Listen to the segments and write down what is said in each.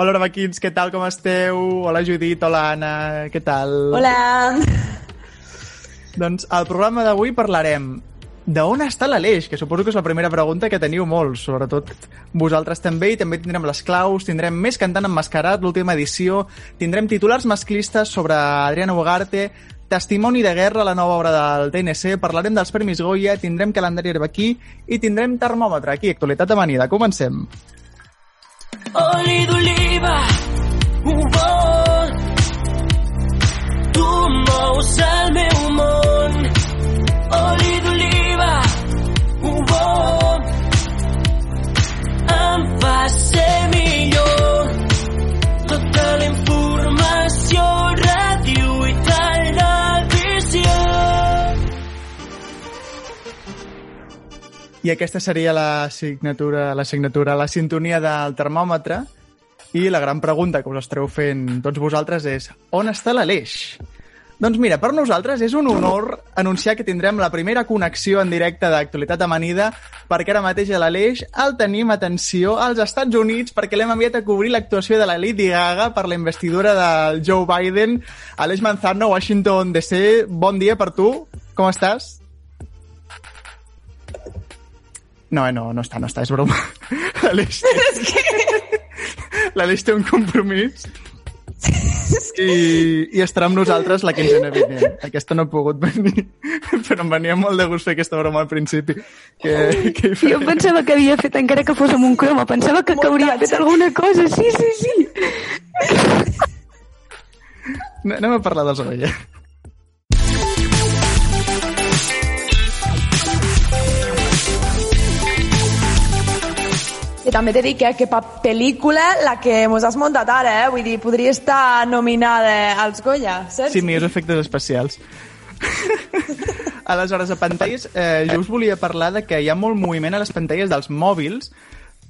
Hola, Arbequins, què tal, com esteu? Hola, Judit, hola, Anna, què tal? Hola! Doncs al programa d'avui parlarem de on està l'Aleix, que suposo que és la primera pregunta que teniu molts, sobretot vosaltres també, i també tindrem les claus, tindrem més cantant emmascarat, l'última edició, tindrem titulars masclistes sobre Adriano Bogarte, testimoni de guerra, la nova obra del TNC, parlarem dels Premis Goya, tindrem calendari herbequí i tindrem termòmetre aquí, actualitat amanida. Comencem. Oli d'oliva, un vol. Tu mous el meu món. Oli I aquesta seria la signatura, la signatura, la sintonia del termòmetre. I la gran pregunta que us estareu fent tots vosaltres és on està l'Aleix? Doncs mira, per nosaltres és un honor anunciar que tindrem la primera connexió en directe d'actualitat amanida perquè ara mateix a l'Aleix el tenim, atenció, als Estats Units perquè l'hem enviat a cobrir l'actuació de la Lady Gaga per la investidura del Joe Biden. Aleix Manzano, Washington DC, bon dia per tu. Com estàs? No, no, no està, no està, és broma. L'Aleix té... L'Aleix té un compromís i, i estarà amb nosaltres la quinzena vinent. Aquesta no ha pogut venir, però em venia molt de gust fer aquesta broma al principi. Que, que Jo pensava que havia fet, encara que fos amb un croma, pensava que, que hauria fet alguna cosa. Sí, sí, sí. Anem a parlar dels Goya. I també t'he dit que, que pel·lícula la que mos has muntat ara, eh? Vull dir, podria estar nominada als Goya, saps? Sí, millors efectes especials. Aleshores, a pantalles, eh, jo us volia parlar de que hi ha molt moviment a les pantalles dels mòbils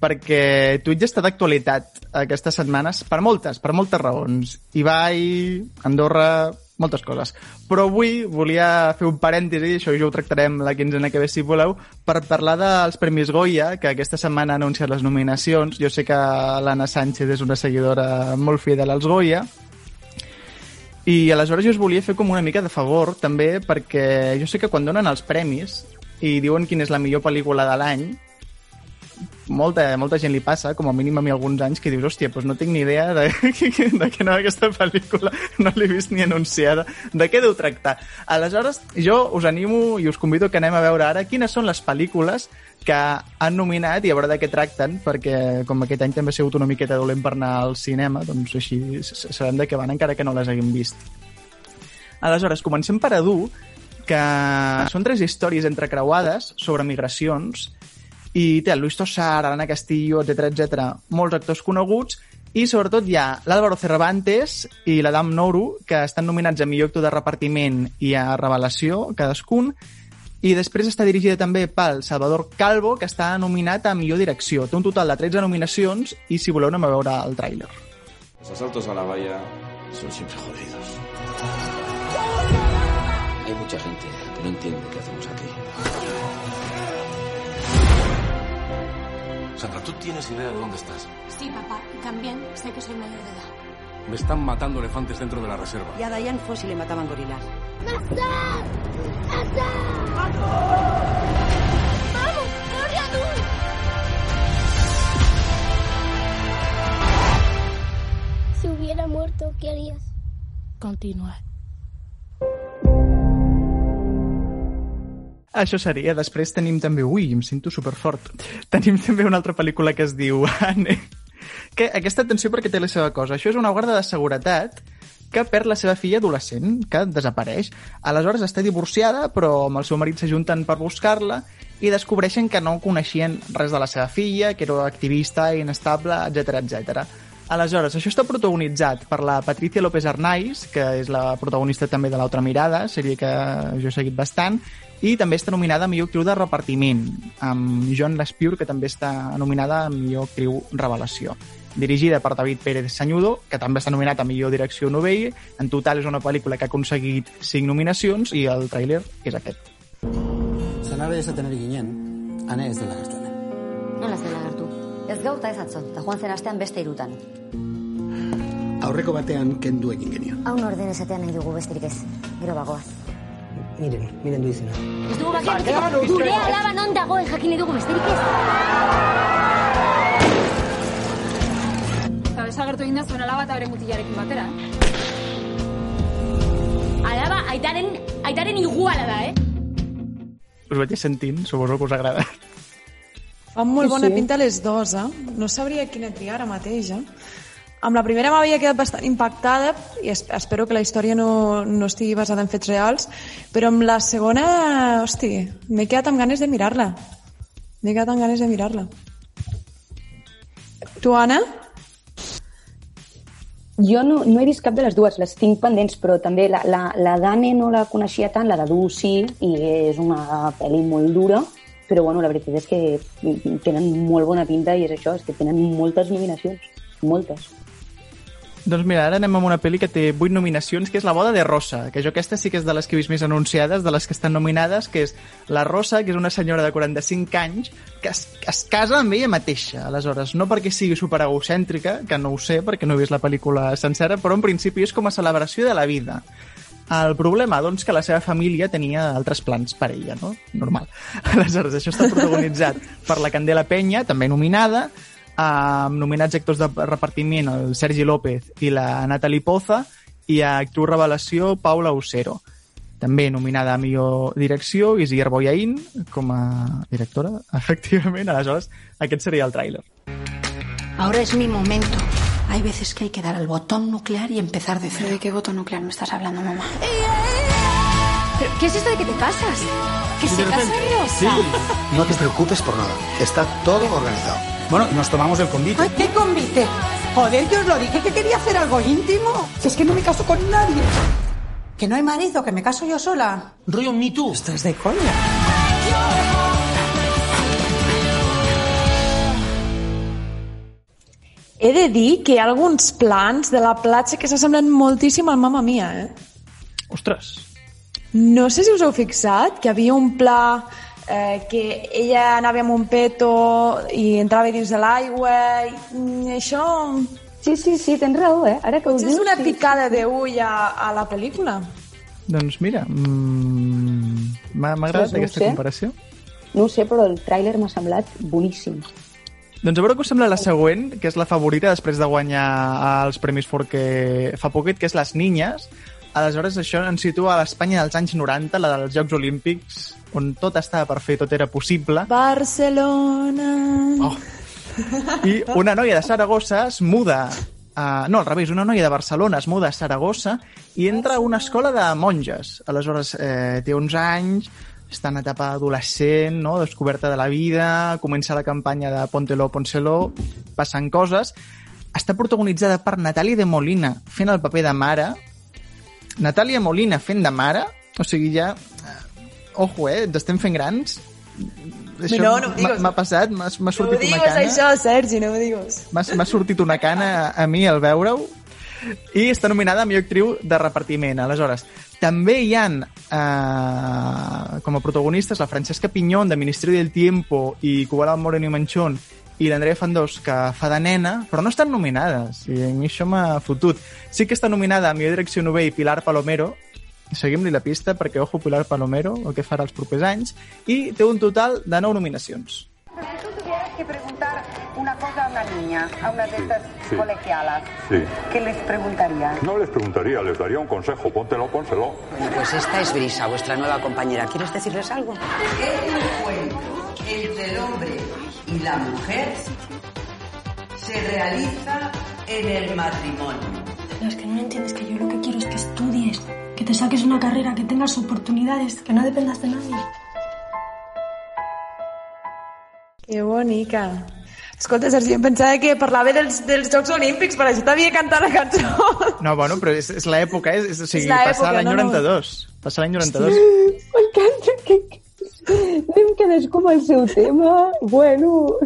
perquè Twitch està d'actualitat aquestes setmanes per moltes, per moltes raons. Ibai, Andorra, moltes coses. Però avui volia fer un parèntesi, això ja ho tractarem la quinzena que ve si voleu, per parlar dels Premis Goya, que aquesta setmana ha anunciat les nominacions. Jo sé que l'Anna Sánchez és una seguidora molt fidel als Goya, i aleshores jo us volia fer com una mica de favor, també, perquè jo sé que quan donen els premis i diuen quina és la millor pel·lícula de l'any, molta, molta gent li passa, com a mínim a mi alguns anys, que dius, hòstia, doncs no tinc ni idea de, de què anava aquesta pel·lícula, no l'he vist ni anunciada, de què deu tractar. Aleshores, jo us animo i us convido que anem a veure ara quines són les pel·lícules que han nominat i a veure de què tracten, perquè com aquest any també ha sigut una miqueta dolent per anar al cinema, doncs així sabem de què van encara que no les haguem vist. Aleshores, comencem per Edu, que són tres històries entrecreuades sobre migracions i té el Luis Tosar, Arana Castillo, etc etc, molts actors coneguts i sobretot hi ha l'Álvaro Cervantes i l'Adam Noru, que estan nominats a millor actor de repartiment i a revelació, cadascun, i després està dirigida també pel Salvador Calvo, que està nominat a millor direcció. Té un total de 13 nominacions i si voleu anem a veure el tràiler. Los asaltos a la valla son siempre jodidos. Hay mucha gente que no entiende qué hacemos Sandra, ¿tú tienes idea de dónde estás? Sí, papá. Y también sé que soy mayor de edad. Me están matando elefantes dentro de la reserva. Y a Diane Fossey le mataban gorilas. Si hubiera muerto, ¿qué harías? Continuar. Això seria. Després tenim també... Ui, em sento superfort. Tenim també una altra pel·lícula que es diu Anne. Que aquesta atenció perquè té la seva cosa. Això és una guarda de seguretat que perd la seva filla adolescent, que desapareix. Aleshores està divorciada, però amb el seu marit s'ajunten per buscar-la i descobreixen que no coneixien res de la seva filla, que era activista, inestable, etc etc. Aleshores, això està protagonitzat per la Patricia López Arnaiz, que és la protagonista també de l'Altra Mirada, sèrie que jo he seguit bastant, i també està nominada a millor actriu de repartiment, amb Joan Laspiur, que també està nominada a millor actriu revelació. Dirigida per David Pérez Sañudo, que també està nominat a millor direcció novell. En total és una pel·lícula que ha aconseguit 5 nominacions i el tràiler és aquest. Zanabe esaten ari ginen, ane ez dela gertu hemen. Nola ez dela Ez gauta ez atzo, eta joan zen astean beste irutan. Aurreko batean kendu egin genio. Hau orden esatean nahi dugu besterik ez. Gero bagoaz. Miren, miren du izena. Ez dugu bakian, gure alaba non dagoen jakin dugu besterik ez. Eta desagertu egin da zuen alaba eta bere mutilarekin batera? Alaba, aitaren, aitaren iguala da, eh? Us vaig sentint, suposo que us agrada. Fan molt Sí, bona sí. pinta les dues, eh? No sabria quina triar ara mateix, eh? Amb la primera m'havia quedat bastant impactada i es espero que la història no, no estigui basada en fets reals, però amb la segona, hosti, m'he quedat amb ganes de mirar-la. M'he quedat amb ganes de mirar-la. Tu, Anna? Jo no, no he vist cap de les dues, les tinc pendents, però també la, la, la Dane no la coneixia tant, la de Du sí, i és una pel·li molt dura, però bueno, la veritat és que tenen molt bona pinta i és això, és que tenen moltes nominacions, moltes. Doncs mira, ara anem amb una pel·li que té 8 nominacions, que és La boda de Rosa, que jo aquesta sí que és de les que he vist més anunciades, de les que estan nominades, que és La Rosa, que és una senyora de 45 anys que es, es casa amb ella mateixa. Aleshores, no perquè sigui super egocèntrica, que no ho sé, perquè no he vist la pel·lícula sencera, però en principi és com a celebració de la vida. El problema, doncs, que la seva família tenia altres plans per ella, no? Normal. Aleshores, això està protagonitzat per la Candela Penya, també nominada, amb nominats actors de repartiment el Sergi López i la Natalie Poza i a actor revelació Paula Ocero. També nominada a millor direcció Isier Boyain com a directora, efectivament. Aleshores, aquest seria el tràiler. Ahora es mi momento. Hay veces que hay que dar al botón nuclear y empezar de cero. ¿De qué botón nuclear me estás hablando, mamá? ¿Pero qué es esto de que te casas? ¿Que se casa Rosa? No te preocupes por nada. Está todo organizado. Bueno, nos tomamos el convite. ¡Ay, qué convite! Joder, yo os lo dije que quería hacer algo íntimo. Si es que no me caso con nadie. Que no hay marido, que me caso yo sola. Rollo Me Too. Estás de coña. He de dir que hi ha alguns plans de la platja que s'assemblen moltíssim al Mamma Mia, eh? Ostres, No sé si us heu fixat que havia un pla eh, que ella anava amb un peto i entrava dins de l'aigua i mm, això... Sí, sí, sí, tens raó, eh? Ara que ho És dius... una sí, picada d'ull a, a la pel·lícula. doncs mira, mm, m'ha m'ha agradat Doncs no aquesta sé. comparació. No ho sé, però el tràiler m'ha semblat boníssim. Doncs a veure què us sembla la següent, que és la favorita després de guanyar els Premis Forque fa poquet, que és Les Niñes. Aleshores, això ens situa a l'Espanya dels anys 90, la dels Jocs Olímpics, on tot estava per fer, tot era possible. Barcelona... Oh. I una noia de Saragossa es muda a... No, al revés, una noia de Barcelona es muda a Saragossa i entra a una escola de monges. Aleshores, eh, té 11 anys, està en etapa adolescent, no? descoberta de la vida, comença la campanya de Póntelo, Pónselo, passen coses. Està protagonitzada per Natàlia de Molina fent el paper de mare. Natàlia Molina fent de mare, o sigui, ja... eh, Ojo, eh? Ens estem fent grans. Això No, no m'ha- passat, m'ha m'ha No sortit una digues, cana. això, Sergi, no ho digues. M'ha m'ha sortit una cana a mi al veure-ho i està nominada a millor actriu de repartiment. Aleshores, també hi han eh, com a protagonistes la Francesca Pinyón de Ministeri del Tiempo i Cubala Moreno i Manchón i l'Andrea Fandós que fa de nena, però no estan nominades i a mi això m'ha fotut. Sí que està nominada a millor direcció nové i Pilar Palomero seguim-li la pista perquè, ojo, Pilar Palomero, el que farà els propers anys, i té un total de 9 nominacions. Si tú tuvieras que preguntar una cosa a una niña, a una de estas sí. colegialas, Sí. ¿qué les preguntarías? No les preguntaría, les daría un consejo. Póntelo, pónselo. Bueno, pues esta es Brisa, vuestra nueva compañera. ¿Quieres decirles algo? El encuentro entre el hombre y la mujer se realiza en el matrimonio. Pero es que no entiendes que yo lo que quiero es que estudies, que te saques una carrera, que tengas oportunidades, que no dependas de nadie. Que bonica. Escolta, Sergi, em pensava que parlava dels, dels Jocs Olímpics, per això t'havia cantat la cançó. No, bueno, però és, és l'època, és, és, o sigui, És l'època, passa l'any no, no. 92. Passa l'any 92. M'encanta que... Anem quedés com el seu tema. Bueno...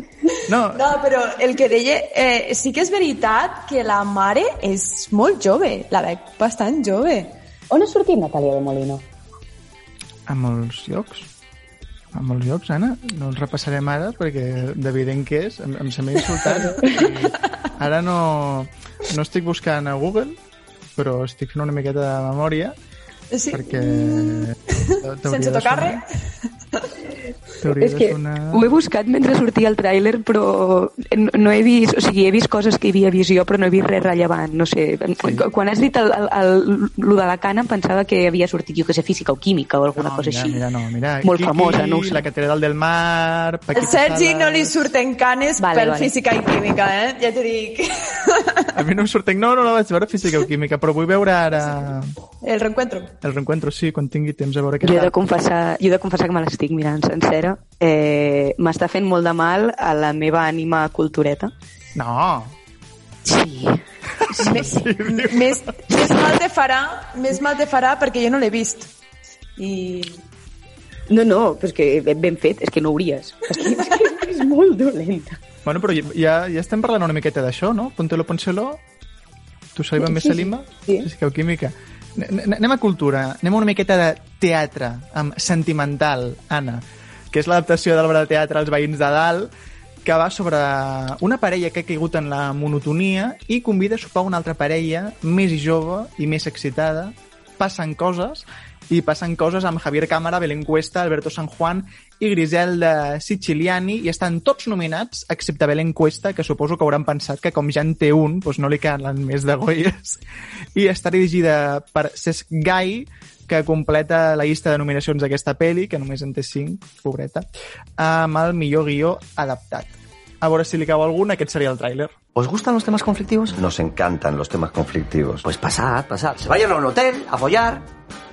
No, No, però el que deia, eh, sí que és veritat que la mare és molt jove, la veig bastant jove. On ha sortit Natàlia de Molino? a molts llocs. A molts llocs, Anna. No els repassarem ara perquè d'evident que és. Em, em sembla insultant. Ara no... no estic buscant a Google, però estic fent una miqueta de memòria Sí. perquè... t'hauria Sense tocar res. És que sonar... ho he buscat mentre sortia el tràiler, però no, no he vist... O sigui, he vist coses que hi havia vist jo, però no he vist res rellevant. No sé, quan has dit el, el, el, lo de la cana em pensava que havia sortit, jo que sé, física o química o alguna No, cosa mira, així. Mira, no, mira. Molt Kiki, famosa, no ho sé. La catedral del mar... El Paquita Sergi Sala... no li surten canes Vale, per vale. física i química, eh? Ja t'ho dic. A mi no em surten... No, no la vaig veure física o química, però vull veure ara El reencuentro. el reencuentro, sí, quan tingui temps a veure què Jo he de tal. confessar, jo he de confessar que me l'estic mirant sencera. Eh, M'està fent molt de mal a la meva ànima cultureta. No, Sí. Més, més, més mal te farà, més mal te farà perquè jo no l'he vist. I... No, no, però és que ben fet, és que no hauries. És que és, que és molt dolenta. Bueno, però ja, ja estem parlant una miqueta d'això, no? Pontelo Ponceló, tu saliva Sí, més sí, salima, sí. física o química. Anem a cultura, anem a una miqueta de teatre, amb sentimental, Anna, que és l'adaptació de l'obra de teatre als veïns de dalt, que va sobre una parella que ha caigut en la monotonia i convida a sopar una altra parella més jove i més excitada. Passen coses, i passen coses amb Javier Cámara, Belén Cuesta, Alberto San Juan i Griselda Siciliani i estan tots nominats, excepte Belén Cuesta, que suposo que hauran pensat que com ja en té un, doncs no li calen més de Goyes. I està dirigida per Cesc Gai, que completa la llista de nominacions d'aquesta pel·li, que només en té 5, pobreta, amb el millor guió adaptat. A veure si li cau algun, aquest seria el tràiler. ¿Os gustan los temas conflictivos? Nos encantan los temas conflictivos. Pues pasad, pasad. Se vayan a un hotel a follar.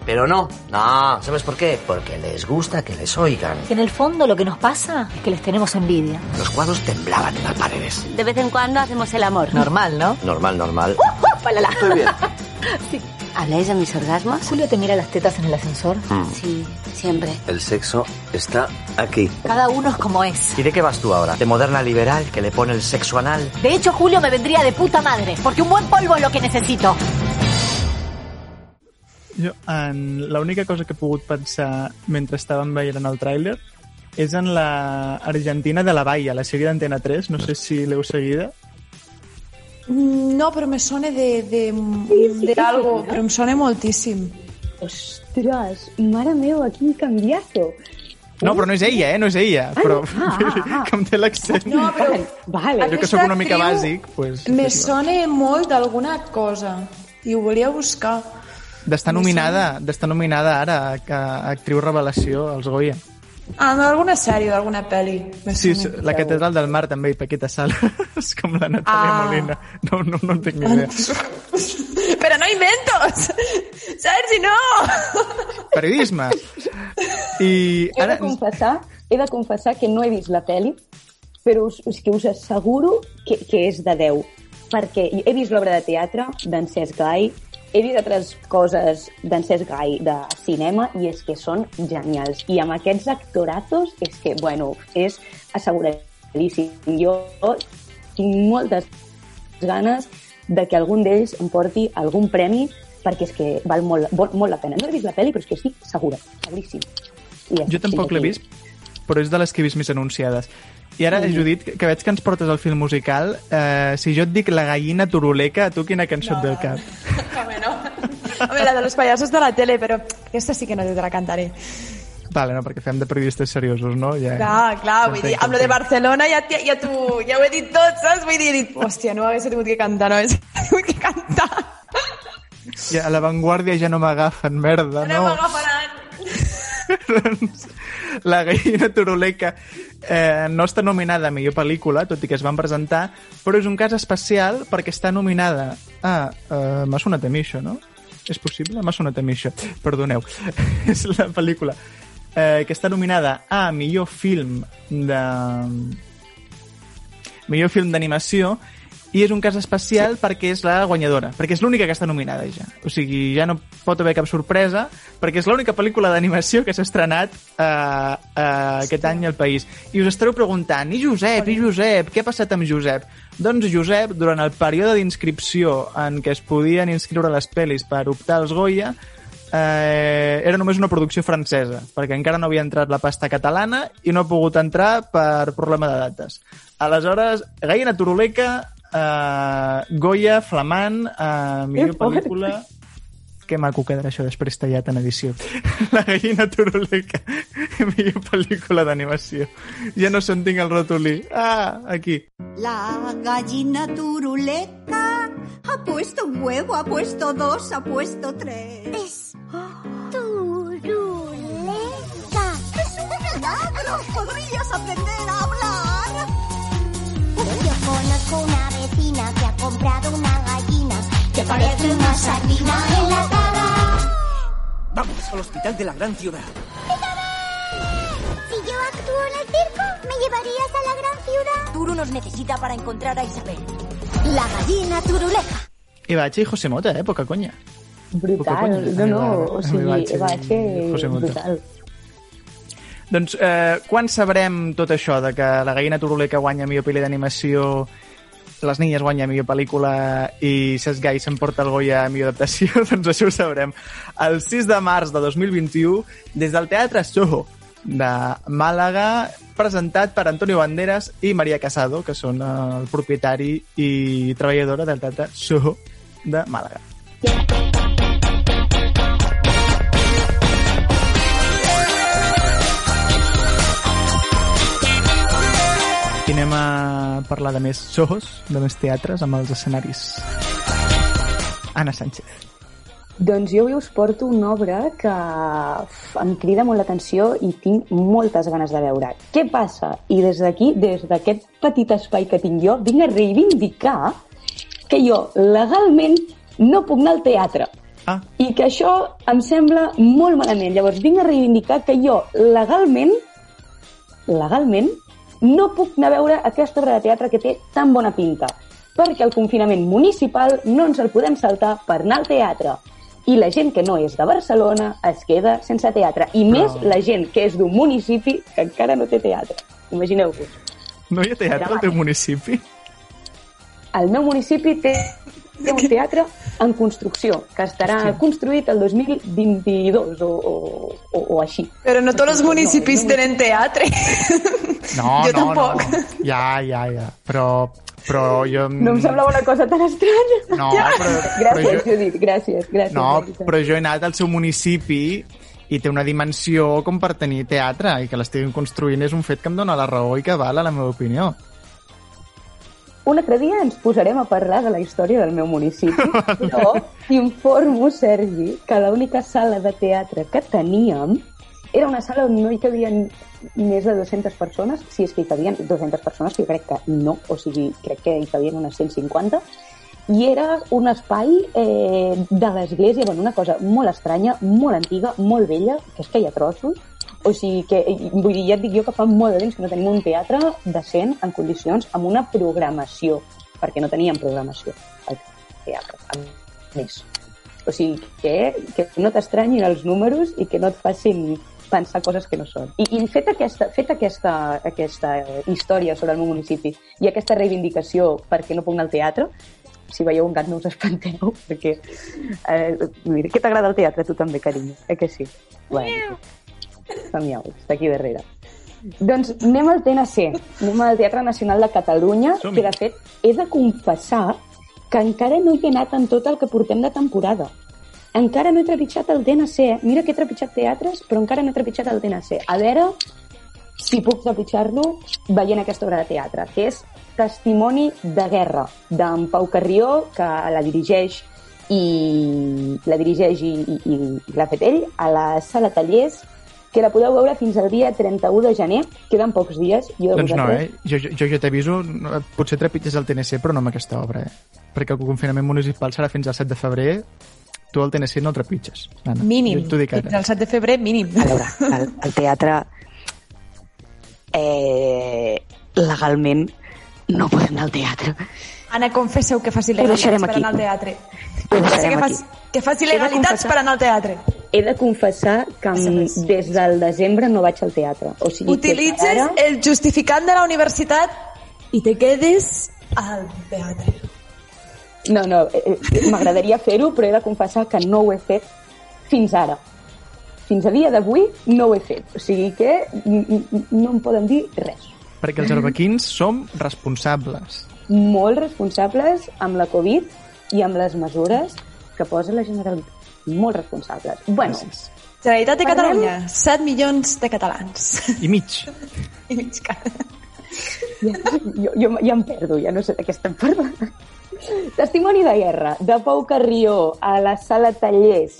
Pero no, no, ¿sabes por qué? Porque les gusta que les oigan. Que en el fondo lo que nos pasa es que les tenemos envidia. Los cuadros temblaban en las paredes. De vez en cuando hacemos el amor. Normal, ¿no? Normal, normal. Palala. Estoy bien. ¿Habláis de mis orgasmos? Julio te mira las tetas en el ascensor. Mm. Sí, siempre. El sexo está aquí. Cada uno es como es. ¿Y de qué vas tú ahora? ¿De moderna liberal que le pone el sexo anal? De hecho, Julio me vendría de puta madre, porque un buen polvo es lo que necesito. Jo, en l'única cosa que he pogut pensar mentre estàvem veient el tràiler és en la Argentina de la Baia, la sèrie d'Antena 3, no sé si l'heu seguida. Mm, No, però me sona de, de, de algo, però em sona moltíssim. Ostres, mare meva, quin canviazo. No, però no és ella, eh? No és ella. Però ah, ah, ah. com té l'accent... No, però Vale. Jo que sóc una mica bàsic, pues, Me sona molt d'alguna cosa i ho volia buscar. D'estar nominada, d'estar nominada ara a, a actriu revelació als Goya. Ah, d'alguna sèrie, d'alguna pel·li. Sí, sí, la Catedral del Mar també, i Paquita Sala. és com la Natàlia Ah. Molina. No, no, no en tinc ni idea. Però no inventos! Sergi, no! Periodisme. I He de ara... confessar, he de confessar que no he vist la pel·li, però us, us, que us asseguro que, que és de 10. Perquè he vist l'obra de teatre d'en Cesc Gai, he vist altres coses d'en Cesc Gai de cinema i és que són genials. I amb aquests actorazos és que, bueno, és asseguradíssim. Jo tinc moltes ganes de que algun d'ells em porti algun premi perquè és que val molt, molt, molt la pena. No he vist la pel·li, però és que estic segura, seguríssim. I ja, Jo tampoc l'he vist, però és de les que he vist més anunciades. I ara. Judit, que veig que ens portes el film musical, eh, si jo et dic La gallina turuleca, a tu quina cançó et ve al cap? Home, no. Home, la de los payasos de la tele, però aquesta sí que no te la cantaré. Vale, no, perquè fem de periodistes seriosos, no? Ja, Clar, clar, vull dir, amb lo de Barcelona ja, ja, tu, ja ho he dit tot, saps? Vull dir, hòstia, no hagués tingut que cantar, no hagués tingut que cantar. ja, a l'avantguàrdia ja no m'agafen, merda, No no? m'agafaran. Doncs la gallina turuleca eh, no està nominada a millor pel·lícula, tot i que es van presentar, però és un cas especial perquè està nominada a... Eh, M'ha sonat a mi això, no? És possible? M'ha sonat a mi això. Perdoneu. és la pel·lícula eh, que està nominada a millor film de... millor film d'animació i és un cas especial sí. perquè és la guanyadora, perquè és l'única que està nominada ja. O sigui, ja no pot haver cap sorpresa, perquè és l'única pel·lícula d'animació que s'ha estrenat eh, eh, aquest any al país. I us estareu preguntant, i Josep, i Josep, què ha passat amb Josep? Doncs Josep, durant el període d'inscripció en què es podien inscriure les pel·lis per optar als Goya, eh, era només una producció francesa, perquè encara no havia entrat la pasta catalana i no ha pogut entrar per problema de dates. Aleshores, Gallina Turuleca Uh, Goya, Flamant, uh, millor Que fort. pel·lícula... Que maco quedarà això després tallat en edició. La gallina turuleca, millor pel·lícula d'animació. Ja no se'n tinc el rotulí. Ah, aquí. La gallina turuleca ha puesto un huevo, ha puesto dos, ha puesto tres. Es turuleca. ¡Es un milagro! ¡Podrías aprender conozco una vecina que ha comprado una gallina que parece una sardina enlatada. Vamos al hospital de la gran ciudad. Si yo actúo en el circo, ¿me llevarías a la gran ciudad? Turu nos necesita para encontrar a Isabel. La gallina turuleca. Ibache i José Mota, eh? Poca. Poca Brutal. conya. No, no, Amb o sigui, Ibache i Ebache, José Mota. brutal. Doncs eh, quan sabrem tot això de que la gallina turuleca guanya millor pel·li d'animació, les niñes guanya millor pel·lícula i Cesc Gai s'emporta el Goya a millor adaptació? doncs això ho sabrem el 6 de març de 2021 des del Teatre Soho de Màlaga, presentat per Antonio Banderas i Maria Casado, que són el propietari i treballadora del Teatre Soho de Màlaga. I anem a parlar de més sohos, de més teatres, amb els escenaris. Anna Sánchez. Doncs jo avui us porto una obra que em crida molt l'atenció i tinc moltes ganes de veure. Què passa? I des d'aquí, des d'aquest petit espai que tinc jo, vinc a reivindicar que jo legalment no puc anar al teatre. Ah. I que això em sembla molt malament. Llavors vinc a reivindicar que jo legalment, legalment, no puc anar a veure aquesta obra de teatre que té tan bona pinta. Perquè el confinament municipal no ens el podem saltar per anar al teatre. I la gent que no és de Barcelona es queda sense teatre. I Però- més la gent que és d'un municipi que encara no té teatre. Imagineu-vos. No hi ha teatre al teu municipi? El meu municipi té, té un teatre en construcció, que estarà construït el 2022 o, o, o, o així. Però no tots els municipis tenen teatre. No, Jo no, tampoc. no. Ja, ja, ja. Però, però jo... No em semblava una cosa tan estranya. No, però, però Gràcies, jo... Judit, gràcies, gràcies. No, veritat. però jo he anat al seu municipi i té una dimensió com per tenir teatre i que l'estiguin construint és un fet que em dóna la raó i que val a la meva opinió. Un altre dia ens posarem a parlar de la història del meu municipi, però t'informo, Sergi, que l'única sala de teatre que teníem era una sala on no hi cabien més de 200 persones, si és que hi cabien 200 persones, que jo crec que no, o sigui, crec que hi cabien unes 150, i era un espai eh, de l'església, bueno, una cosa molt estranya, molt antiga, molt vella, que es feia trossos, o sigui que, i- vull dir, ja et dic jo que fa molt de temps que no tenim un teatre decent, en condicions, amb una programació, perquè no teníem programació al teatre, a més. O sigui, que, que no t'estranyin els números i que no et facin pensar coses que no són. I, i fet, aquesta, fet aquesta, aquesta història sobre el meu municipi i aquesta reivindicació perquè no puc anar al teatre, si veieu un gat no us espanteu, perquè... Eh, dir, què t'agrada el teatre, tu també, carinyo? Eh que sí? Bueno, miau, està aquí darrere. Doncs anem al TNC, anem al Teatre Nacional de Catalunya, que de fet he de confessar que encara no hi he anat en tot el que portem de temporada. Encara no he trepitjat el TNC. Mira que he trepitjat teatres, però encara no he trepitjat el TNC. A veure si puc trepitjar-lo veient aquesta obra de teatre, que és Testimoni de guerra, d'en Pau Carrió, que la dirigeix i la dirigeix i, i, i l'ha fet ell a la sala Tallers, que la podeu veure fins al dia 31 de gener. Queden pocs dies. Jo de Doncs no, eh? Jo, jo, jo t'aviso, no, potser trepitges el TNC, però no amb aquesta obra, eh? Perquè el confinament municipal serà fins al 7 de febrer, tu el TNC no el trepitges. Anna. Mínim. Jo dic Fins ara. al 7 de febrer, mínim. A veure, el, el teatre eh, legalment no podem anar al teatre. Anna, confesseu que faci legalitats per aquí. anar al teatre. Ho Que, deixarem que, faci, que faci He de legalitats confessar- per anar al teatre. He de confessar que des del desembre no vaig al teatre. O sigui, que Utilitzes ara... el justificant de la universitat i te quedes al teatre. No, no, eh, eh, m'agradaria fer-ho, però he de confessar que no ho he fet fins ara. Fins a dia d'avui no ho he fet. O sigui que no em poden dir res. Perquè els arbequins som responsables. molt responsables amb la Covid i amb les mesures que posa la Generalitat. Molt responsables. Bueno, Generalitat de Parlem- Catalunya, 7 milions de catalans. I mig. I mig cara. jo, jo ja em perdo, ja no sé de què estem parlant. Testimoni de guerra, de Pau Carrió, a la sala Tallers.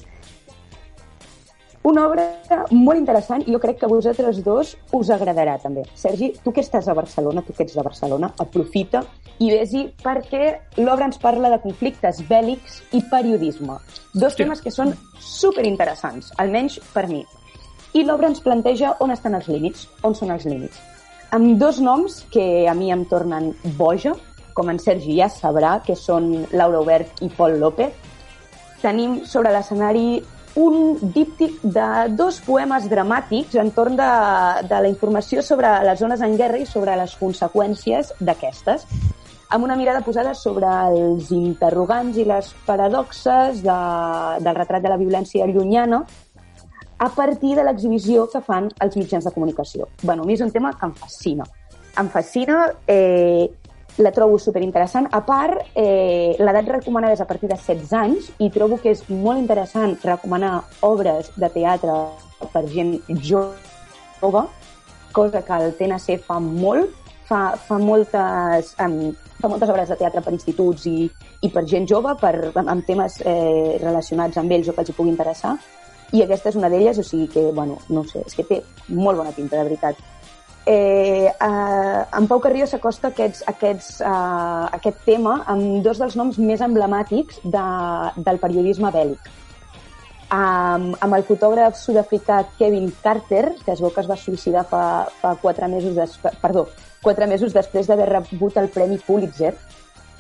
Una obra molt interessant i jo crec que a vosaltres dos us agradarà també. Sergi, tu que estàs a Barcelona, tu que ets de Barcelona, aprofita i vés-hi perquè l'obra ens parla de conflictes bèl·lics i periodisme. Dos temes que són superinteressants, almenys per mi. I l'obra ens planteja on estan els límits, on són els límits. Amb dos noms que a mi em tornen boja, com en Sergi ja sabrà, que són Laura Obert i Pol López, tenim sobre l'escenari un díptic de dos poemes dramàtics entorn de, de la informació sobre les zones en guerra i sobre les conseqüències d'aquestes, amb una mirada posada sobre els interrogants i les paradoxes de, del retrat de la violència llunyana a partir de l'exhibició que fan els mitjans de comunicació. bueno, a mi és un tema que em fascina. Em fascina, eh, la trobo superinteressant. A part, eh, l'edat recomanada és a partir de 16 anys i trobo que és molt interessant recomanar obres de teatre per gent jove, cosa que el TNC fa molt, fa, fa, moltes, um, fa moltes obres de teatre per instituts i, i per gent jove, per, amb, amb temes eh, relacionats amb ells o que els hi pugui interessar, i aquesta és una d'elles, o sigui que, bueno, no sé, és que té molt bona pinta, de veritat. Eh, eh, en Pau Carrió s'acosta aquests, aquests, eh, aquest tema amb dos dels noms més emblemàtics de, del periodisme bèl·lic. Amb, amb el fotògraf sud-africà Kevin Carter, que es veu que es va suïcidar fa, fa quatre mesos, des, perdó, quatre mesos després d'haver rebut el Premi Pulitzer,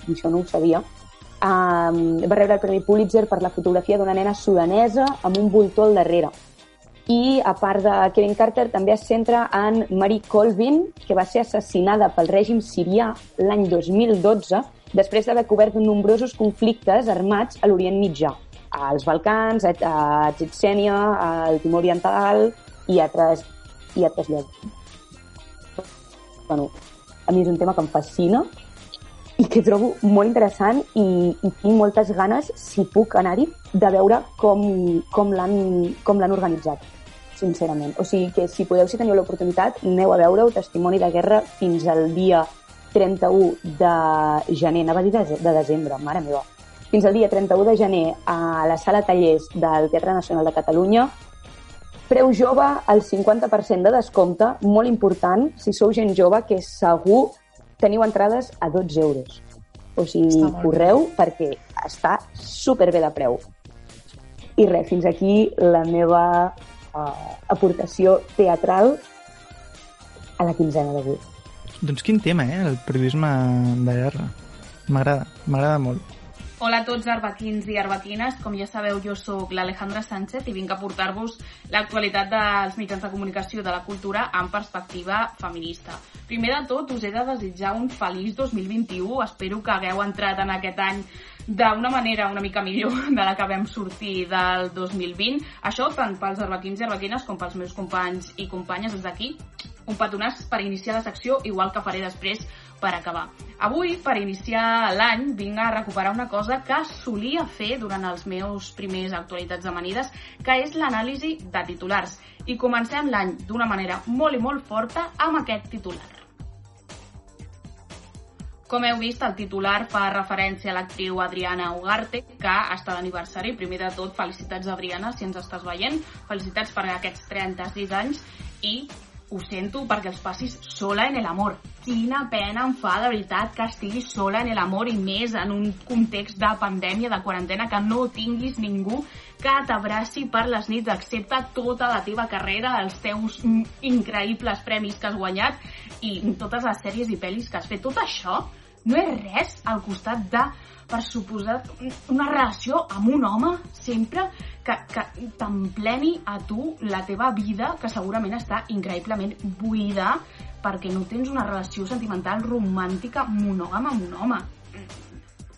i això no ho sabia, um, va rebre el Premi Pulitzer per la fotografia d'una nena sudanesa amb un voltor al darrere. I, a part de Kevin Carter, també es centra en Marie Colvin, que va ser assassinada pel règim sirià l'any 2012 després d'haver cobert nombrosos conflictes armats a l'Orient Mitjà, als Balcans, a, a Txetxènia, al Timor Oriental i altres, i altres llocs. Bueno, a mi és un tema que em fascina i que trobo molt interessant i, i tinc moltes ganes, si puc anar-hi, de veure com, com l'han organitzat, sincerament. O sigui que si podeu, si teniu l'oportunitat, aneu a veure-ho, Testimoni de Guerra, fins al dia 31 de gener, anava a dir de, de desembre, mare meva, fins al dia 31 de gener a la sala Tallers del Teatre Nacional de Catalunya. Preu jove, el 50% de descompte, molt important, si sou gent jove, que segur teniu entrades a 12 euros. O sigui, correu perquè està superbé de preu. I res, fins aquí la meva uh, aportació teatral a la quinzena d'avui. Doncs quin tema, eh? El periodisme de guerra. M'agrada, m'agrada molt. Hola a tots arbequins i arbequines, com ja sabeu jo sóc l'Alejandra Sánchez i vinc a portar-vos l'actualitat dels mitjans de comunicació de la cultura en perspectiva feminista. Primer de tot us he de desitjar un feliç 2021, espero que hagueu entrat en aquest any d'una manera una mica millor de la que vam sortir del 2020. Això tant pels arbequins i arbequines com pels meus companys i companyes des d'aquí. Un petonàs per iniciar la secció, igual que faré després per acabar. Avui, per iniciar l'any, vinc a recuperar una cosa que solia fer durant els meus primers actualitats amanides, que és l'anàlisi de titulars. I comencem l'any d'una manera molt i molt forta amb aquest titular. Com heu vist, el titular fa referència a l'actriu Adriana Ugarte, que està d'aniversari. Primer de tot, felicitats, Adriana, si ens estàs veient. Felicitats per aquests 36 anys i ho sento perquè els passis sola en el amor. Quina pena em fa, de veritat, que estiguis sola en el amor i més en un context de pandèmia, de quarantena, que no tinguis ningú que t'abraci per les nits, excepte tota la teva carrera, els teus increïbles premis que has guanyat i totes les sèries i pel·lis que has fet. Tot això no és res al costat de, per suposat, una relació amb un home sempre que, que t'empleni a tu la teva vida, que segurament està increïblement buida perquè no tens una relació sentimental romàntica monògama amb un home.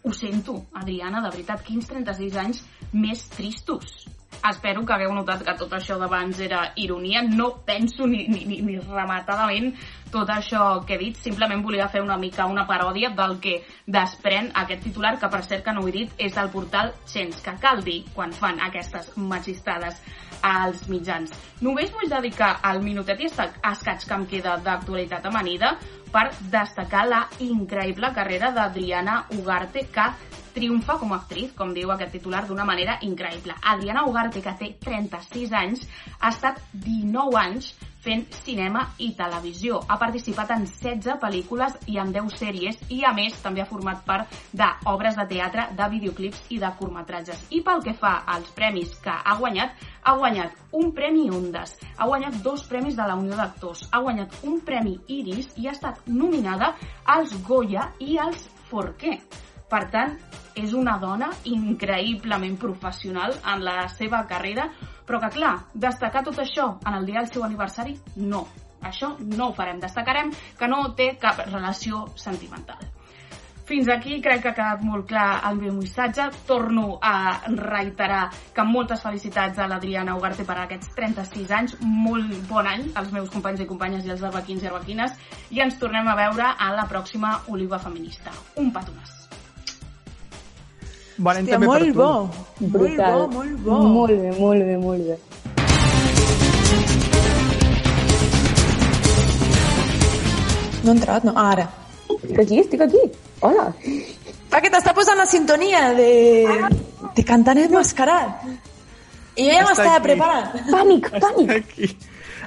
Ho sento, Adriana, de veritat, quins 36 anys més tristos. Espero que hagueu notat que tot això d'abans era ironia. No penso ni, ni, ni, ni rematadament tot això que he dit. Simplement volia fer una mica una paròdia del que desprèn aquest titular, que per cert que no ho he dit, és del portal Xens, que cal dir quan fan aquestes magistades als mitjans. Només vull dedicar el minutet i escaig que em queda d'actualitat amanida per destacar la increïble carrera d'Adriana Ugarte, que triomfa com a actriz, com diu aquest titular, d'una manera increïble. Adriana Ugarte, que té 36 anys, ha estat 19 anys fent cinema i televisió. Ha participat en 16 pel·lícules i en 10 sèries i, a més, també ha format part d'obres de teatre, de videoclips i de curtmetratges. I pel que fa als premis que ha guanyat, ha guanyat un premi Ondas, ha guanyat dos premis de la Unió d'Actors, ha guanyat un premi Iris i ha estat nominada als Goya i als Forqué. Per tant, és una dona increïblement professional en la seva carrera, però que, clar, destacar tot això en el dia del seu aniversari, no. Això no ho farem. Destacarem que no té cap relació sentimental. Fins aquí crec que ha quedat molt clar el meu missatge. Torno a reiterar que moltes felicitats a l'Adriana Ugarte per aquests 36 anys. Molt bon any als meus companys i companyes i als arbequins i arbequines. I ens tornem a veure a la pròxima Oliva Feminista. Un petonàs. Bon any Hòstia, també molt bo. Brutal. Molt bo, molt bo. Molt bé, molt bé, molt bé. No ha entrat, no? Ah, ara. Estic aquí, estic aquí. Hola. Ah, que t'està posant la sintonia de, de cantanet mascarat. I jo ja Està m'estava preparant. Pànic, pànic. Aquí.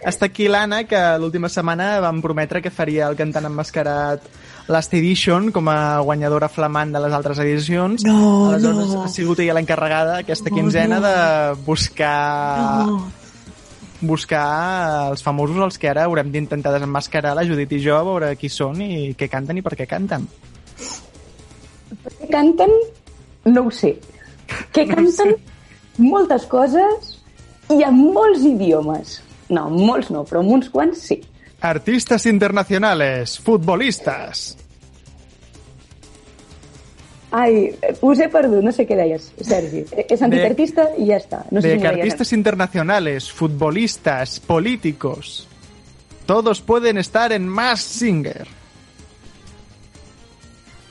Està aquí l'Anna, que l'última setmana vam prometre que faria el cantant emmascarat Last Edition com a guanyadora flamant de les altres edicions. No, Aleshores, no. ha sigut ella l'encarregada aquesta No, quinzena no. de buscar... No. buscar els famosos els que ara haurem d'intentar desemmascarar la Judit i jo a veure qui són i què canten i per què canten. Què canten? No ho sé. Què canten? Moltes coses i en molts idiomes. No, molts no, però uns quants sí. Artistas internacionales, futbolistas. Ai, us he perdut, no sé què deies, Sergi. He sentit De- artista i ja està. No sé de si que artistas internacionales, futbolistas, políticos, todos pueden estar en Mass Singer.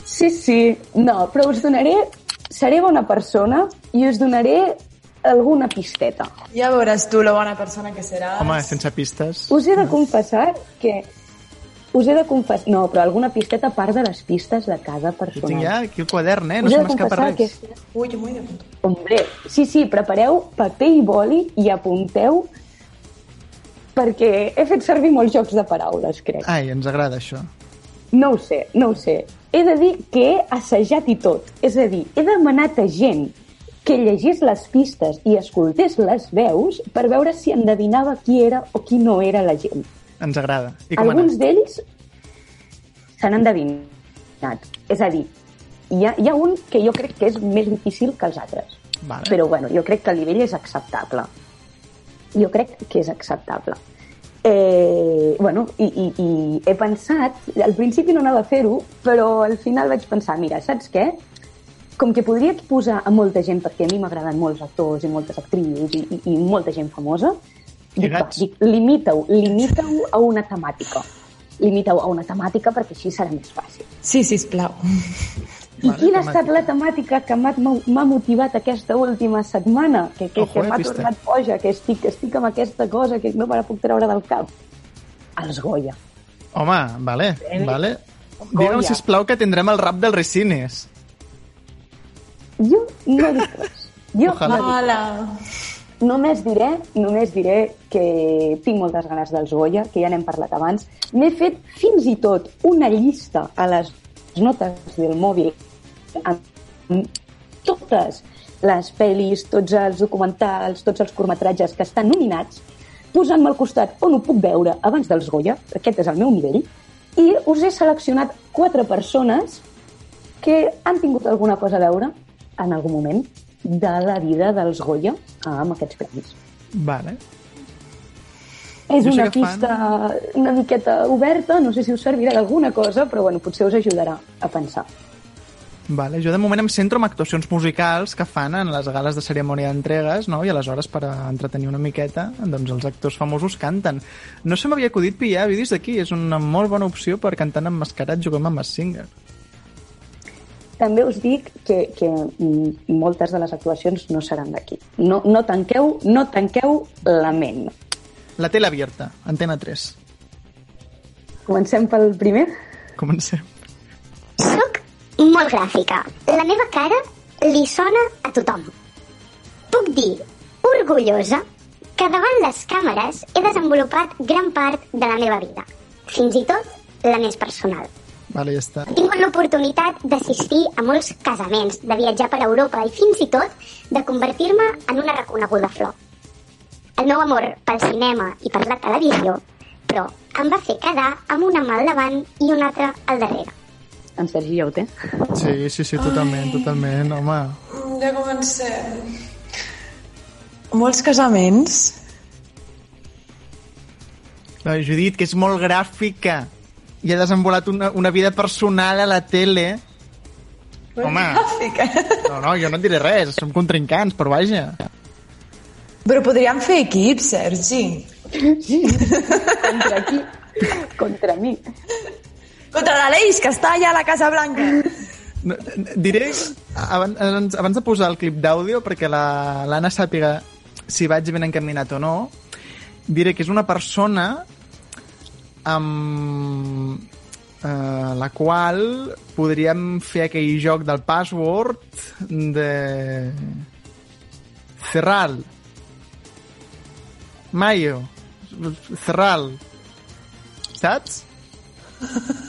Sí, sí. No, però us donaré... Seré bona persona i us donaré alguna pisteta. Ja veuràs tu la bona persona que seràs. Home, sense pistes. Us he de confessar que... Us he de confessar... No, però alguna pisteta a part de les pistes de cada Jo persona. tinc ja aquí el quadern, eh? No se m'escapa res. que... Ui, jo m'ho he d'apuntar. Hombre, sí, sí, prepareu paper i boli i apunteu perquè he fet servir molts jocs de paraules, crec. Ai, ens agrada això. No ho sé, no ho sé. He de dir que he assajat i tot. És a dir, he demanat a gent que llegís les pistes i escoltés les veus per veure si endevinava qui era o qui no era la gent. Ens agrada. I com Alguns d'ells s'han endevinat. És a dir, hi ha, hi ha un que jo crec que és més difícil que els altres. Vale. Però bueno, jo crec que el nivell és acceptable. Jo crec que és acceptable. Eh, bueno, i, i, i he pensat, al principi no anava a fer-ho, però al final vaig pensar, mira, saps què? Com que podria posar a molta gent, perquè a mi m'agraden molts actors i moltes actrius i, i, i molta gent famosa, dic, va, Lligats. dic, limita-ho, limita-ho a una temàtica. Limita-ho a una temàtica perquè així serà més fàcil. Sí, sisplau. I quina ha estat la temàtica que m'ha m'ha motivat aquesta última setmana? Que, que, Ojo, que eh, m'ha tornat boja, que estic, estic amb aquesta cosa que no me la puc treure del cap. Els Goya. Home, vale, Premi vale. Goya. Digue'm, sisplau, que tindrem el rap del Resines. Jo no dic res. Jo Ojalà. no dic Hola. Només diré, només diré que tinc moltes ganes dels Goya, que ja n'hem parlat abans. M'he fet fins i tot una llista a les notes del mòbil amb totes les pel·lis, tots els documentals, tots els curtmetratges que estan nominats, posant-me al costat on ho puc veure abans dels Goya, aquest és el meu nivell, i us he seleccionat quatre persones que han tingut alguna cosa a veure en algun moment de la vida dels Goya amb aquests premis. Vale. És sé una que fan- pista una miqueta oberta, no sé si us servirà d'alguna cosa, però bueno, potser us ajudarà a pensar. Vale, jo de moment em centro en actuacions musicals que fan en les gales de cerimònia d'entregues, no? i aleshores per entretenir una miqueta doncs els actors famosos canten. No se m'havia acudit pillar vídeos d'aquí, és una molt bona opció per cantant emmascarat juguem amb Mask Singer. També us dic que, que mm, moltes de les actuacions no seran d'aquí. No, no, tanqueu, no tanqueu la ment. La tele abierta, Antena 3. Comencem pel primer? Comencem. Soc molt gràfica. La meva cara li sona a tothom. Puc dir, orgullosa, que davant les càmeres he desenvolupat gran part de la meva vida. Fins i tot la més personal. Vale, ja està. He tingut l'oportunitat d'assistir a molts casaments, de viatjar per Europa i fins i tot de convertir-me en una reconeguda flor. El meu amor pel cinema i per la televisió, però em va fer quedar amb una mà al davant i una altra al darrere. En Sergi ja ho té. Sí, sí, sí, totalment, totalment, home. Ja comencem. Molts casaments. La Judit, que és molt gràfica i ha desenvolupat una, una vida personal a la tele. Home, no, no, jo no et diré res, som contrincants, però vaja. Però podríem fer equip, Sergi. Contra qui? Contra mi. Contra l'Aleix, que està allà a la Casa Blanca. No, diré, abans, abans de posar el clip d'àudio, perquè la- l'Anna sàpiga si vaig ben encaminat o no, diré que és una persona amb eh, la qual podríem fer aquell joc del password de Cerral Mayo Cerral saps?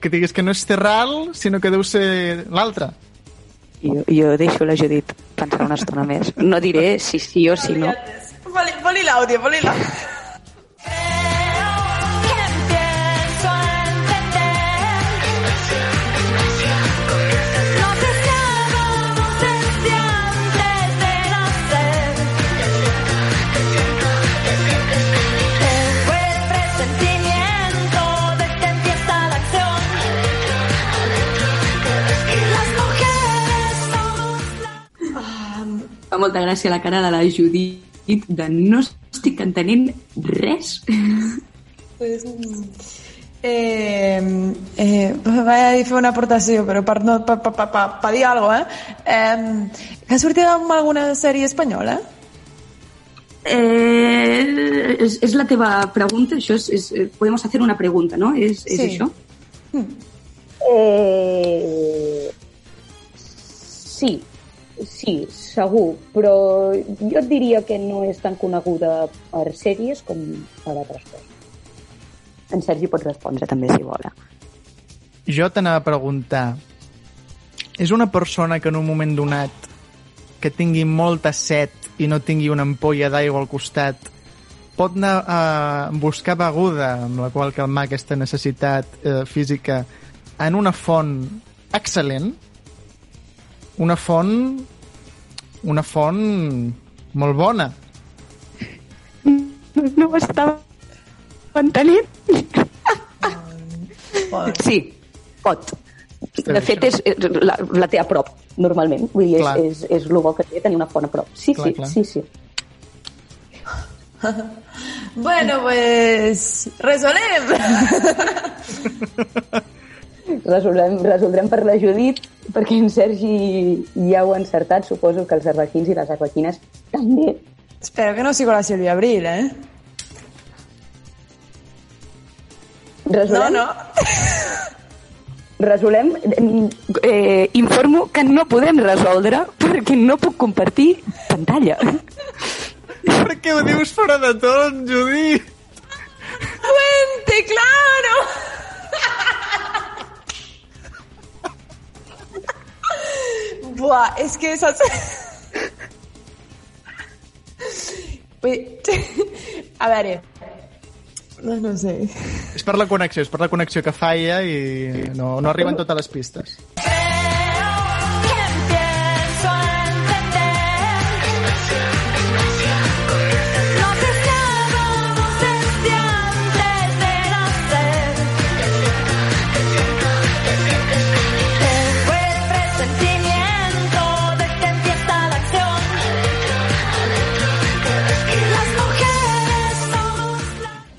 que diguis que no és Cerral sinó que deu ser l'altre Jo, jo deixo la Judit pensar una estona més. No diré si sí o si no. Poli, poli l'àudio, poli l'àudio. Fa molta gràcia la cara de la Judit de no estic entenent res. Pues, mm, eh, eh, vaig a fer una aportació, però per, no, per, per, per, per, per dir alguna cosa, eh? eh? Que ha sortit amb alguna sèrie espanyola? Eh, és, és la teva pregunta? Això és, és, eh, podem hacer una pregunta, no? És, és Sí. això? Eh... Sí, sí, segur, però jo et diria que no és tan coneguda per sèries com per altres coses. En Sergi pot respondre també, si vol. Jo t'anava a preguntar, és una persona que en un moment donat que tingui molta set i no tingui una ampolla d'aigua al costat pot anar a buscar beguda amb la qual calmar aquesta necessitat eh, física en una font excel·lent, una font una font molt bona. No ho estava entenent. Sí, pot. De fet, és, és- la, la té a prop, normalment. Vull dir, Clar. és, és, és el bo que té tenir una font a prop. Sí, Clar, sí, clar. sí, sí. Bueno, pues... Resolem! Resolem, resoldrem per la Judit, perquè en Sergi ja ho ha encertat. Suposo que els arlequins i les arlequines també. Espero que no sigui la Sílvia Abril, eh? Resolem? No, no. Resolem. Eh, informo que no podem resoldre perquè no puc compartir pantalla. Per què ho dius fora de tot, Judit? ¡Fuente, claro! Buah, és que. Ui, A veure... No, no sé. És per la connexió, és per la connexió que falla i no, no arriben totes les pistes.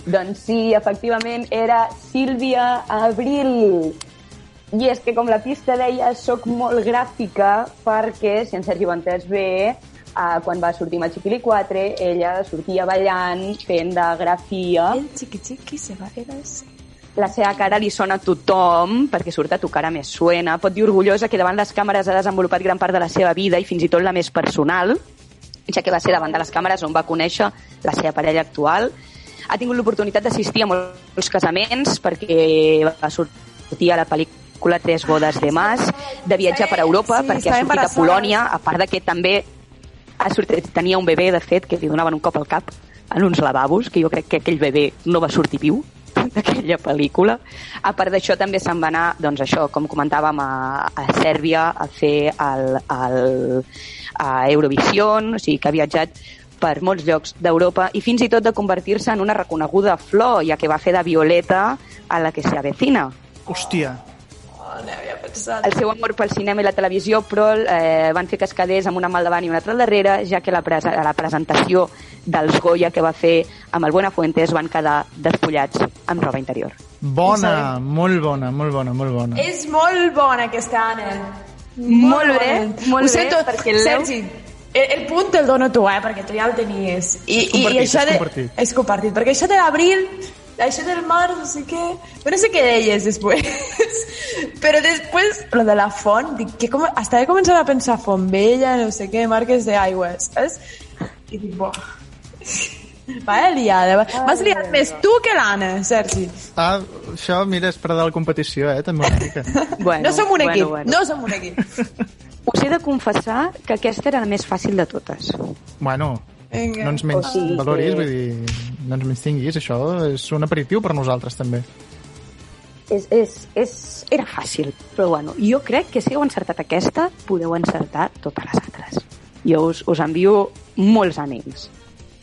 Doncs sí, efectivament, era Sílvia Abril. I és que, com la pista deia, sóc molt gràfica perquè, si en Sergi ho entès bé, uh, quan va sortir Machipili 4, ella sortia ballant, fent de grafia. El xiqui-xiqui se va fer así. La seva cara li sona a tothom, perquè surt a tu cara més suena. Pot dir orgullosa que davant les càmeres ha desenvolupat gran part de la seva vida i fins i tot la més personal, ja que va ser davant de les càmeres on va conèixer la seva parella actual. Ha tingut l'oportunitat d'assistir a molts casaments perquè va sortir a la pel·lícula Tres bodes de mas, de viatjar per Europa Sí, perquè ha sortit a. Polònia, a part de que també ha sortit, tenia un bebè, de fet, que li donaven un cop al cap en uns lavabos, que jo crec que aquell bebè no va sortir viu d'aquella pel·lícula. A part d'això també se'n va anar, doncs això, com comentàvem, a, a Sèrbia a fer el, el, a Eurovision, o sigui que ha viatjat per molts llocs d'Europa i fins i tot de convertir-se en una reconeguda flor, ja que va fer de Violeta a la que se avecina. Hòstia. No havia pensat. El seu amor pel cinema i la televisió, però eh, van fer que es quedés amb una mà al davant i una altra al darrere, ja que la, presa, la presentació dels Goya que va fer amb el Buenafuentes van quedar despullats amb roba interior. Bona, molt bona, molt bona, molt bona. És molt bona aquesta Anna. Molt bé, bona. molt Ho bé, sento, perquè Sergi, el, el punt te'l dono tu, eh, perquè tu ja el tenies. I, És compartit, i, i això és de, compartit. És compartit, perquè això de l'abril, això del març, no sé què... Jo no sé què deies després. Però després, lo de la font, dic, que com, estava començant a pensar font vella, no sé què, marques d'aigües, saps? I dic, buah... Vaya liada. M'has liat més tu que l'Anna, Sergi. Ah, això, mira, és per a la competició, eh? També una mica. Bueno, no som un bueno, equip, bueno. no som un equip. Us he de confessar que aquesta era la més fàcil de totes. Bueno, Vinga. no ens menys O sigui valoris, que- vull dir, no ens menys tinguis, això és un aperitiu per nosaltres, també. És, és, és, era fàcil, però bueno, jo crec que si heu encertat aquesta, podeu encertar totes les altres. Jo us, us envio molts ànims.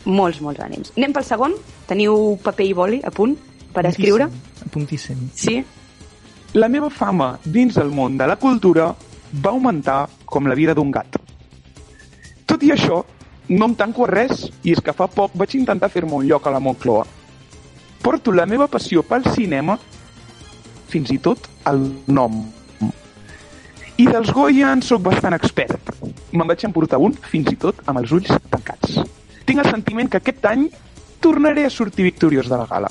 Molts, molts ànims. Anem pel segon? Teniu paper i boli a punt per escriure? Apuntíssim. Sí? La meva fama dins el món de la cultura va augmentar com la vida d'un gat. Tot i això, no em tanco a res i és que fa poc vaig intentar fer-me un lloc a la Moncloa. Porto la meva passió pel cinema, fins i tot el nom. I dels Goya en sóc bastant expert. Me'n vaig emportar un, fins i tot amb els ulls tancats. Tinc el sentiment que aquest any tornaré a sortir victoriós de la gala.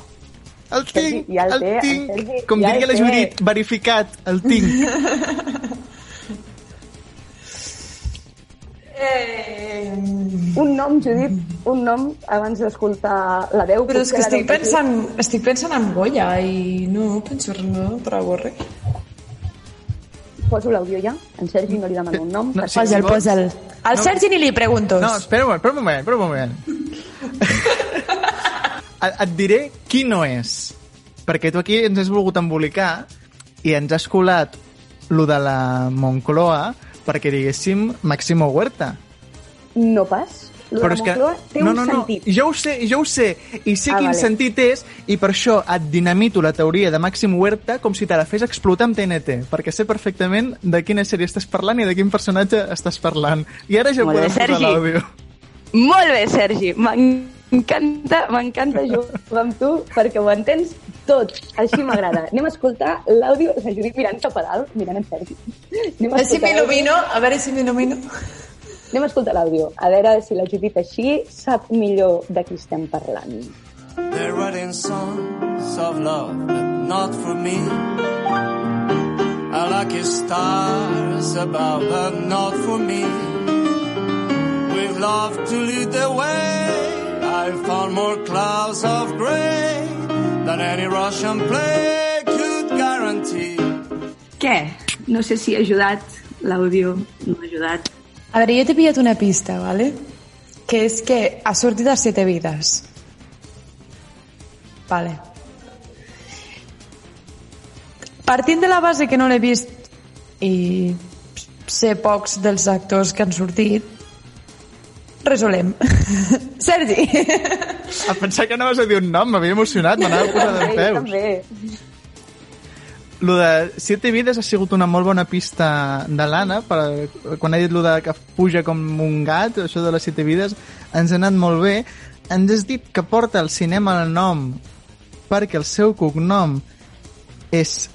El tinc, el el té, el tinc. Sergi, Com ja diria el la. Judit, verificat, el tinc. Un nom, Judit, un nom abans d'escoltar la veu. Però és que la estic pensant, estic pensant en Goya i no penso res, no trobo res. Poso l'àudio ja. En Sergi no li demano un nom. No, sí, Posa'l, vols- posa'l. Al No. Sergi ni li preguntos. No, espera un moment, espera un moment, espera un moment. et, et diré qui no és. Perquè tu aquí ens has volgut embolicar i ens has colat lo de la Moncloa perquè diguéssim Máximo Huerta. No pas. Lo de la Moncloa té no, un no, no. sentit. Jo ho sé, jo ho sé. I sé Ah, quin vale. sentit és i per això et dinamito la teoria de Màxim Huerta com si te la fes explotar amb TNT, perquè sé perfectament de quina sèrie estàs parlant i de quin personatge estàs parlant. I ara ja Molt bé, podem posar Sergi. l'àudio. Molt bé, Sergi. M'encanta, m'encanta jugar amb tu perquè ho entens tot. Així m'agrada. Anem a escoltar l'àudio. Judit mirant cap a dalt, mirant en Sergi. Anem A veure si m'il·lumino, a veure si m'il·lumino. Anem a escoltar l'àudio. A veure si la Judit així sap millor de qui estem parlant. They're writing songs of love, but not for me. I like his stars above, but not for me. With love to lead the way, I found more clouds of gray than any Russian play could guarantee. Què? No sé si ha ajudat l'àudio, no ha ajudat. A veure, jo t'he pillat una pista, ¿vale? Que és que ha sortit a Siete Vides. Vale. Partint de la base que no l'he vist i sé pocs dels actors que han sortit, resolem. Sergi! A pensar que anaves a dir un nom, m'havia emocionat, m'anava a posar d'en peus. Lo de Siete Vides ha sigut una molt bona pista de l'Anna, per, quan ha dit lo de que puja com un gat, això de les Siete Vides, ens ha anat molt bé. Ens has dit que porta al cinema el nom perquè el seu cognom és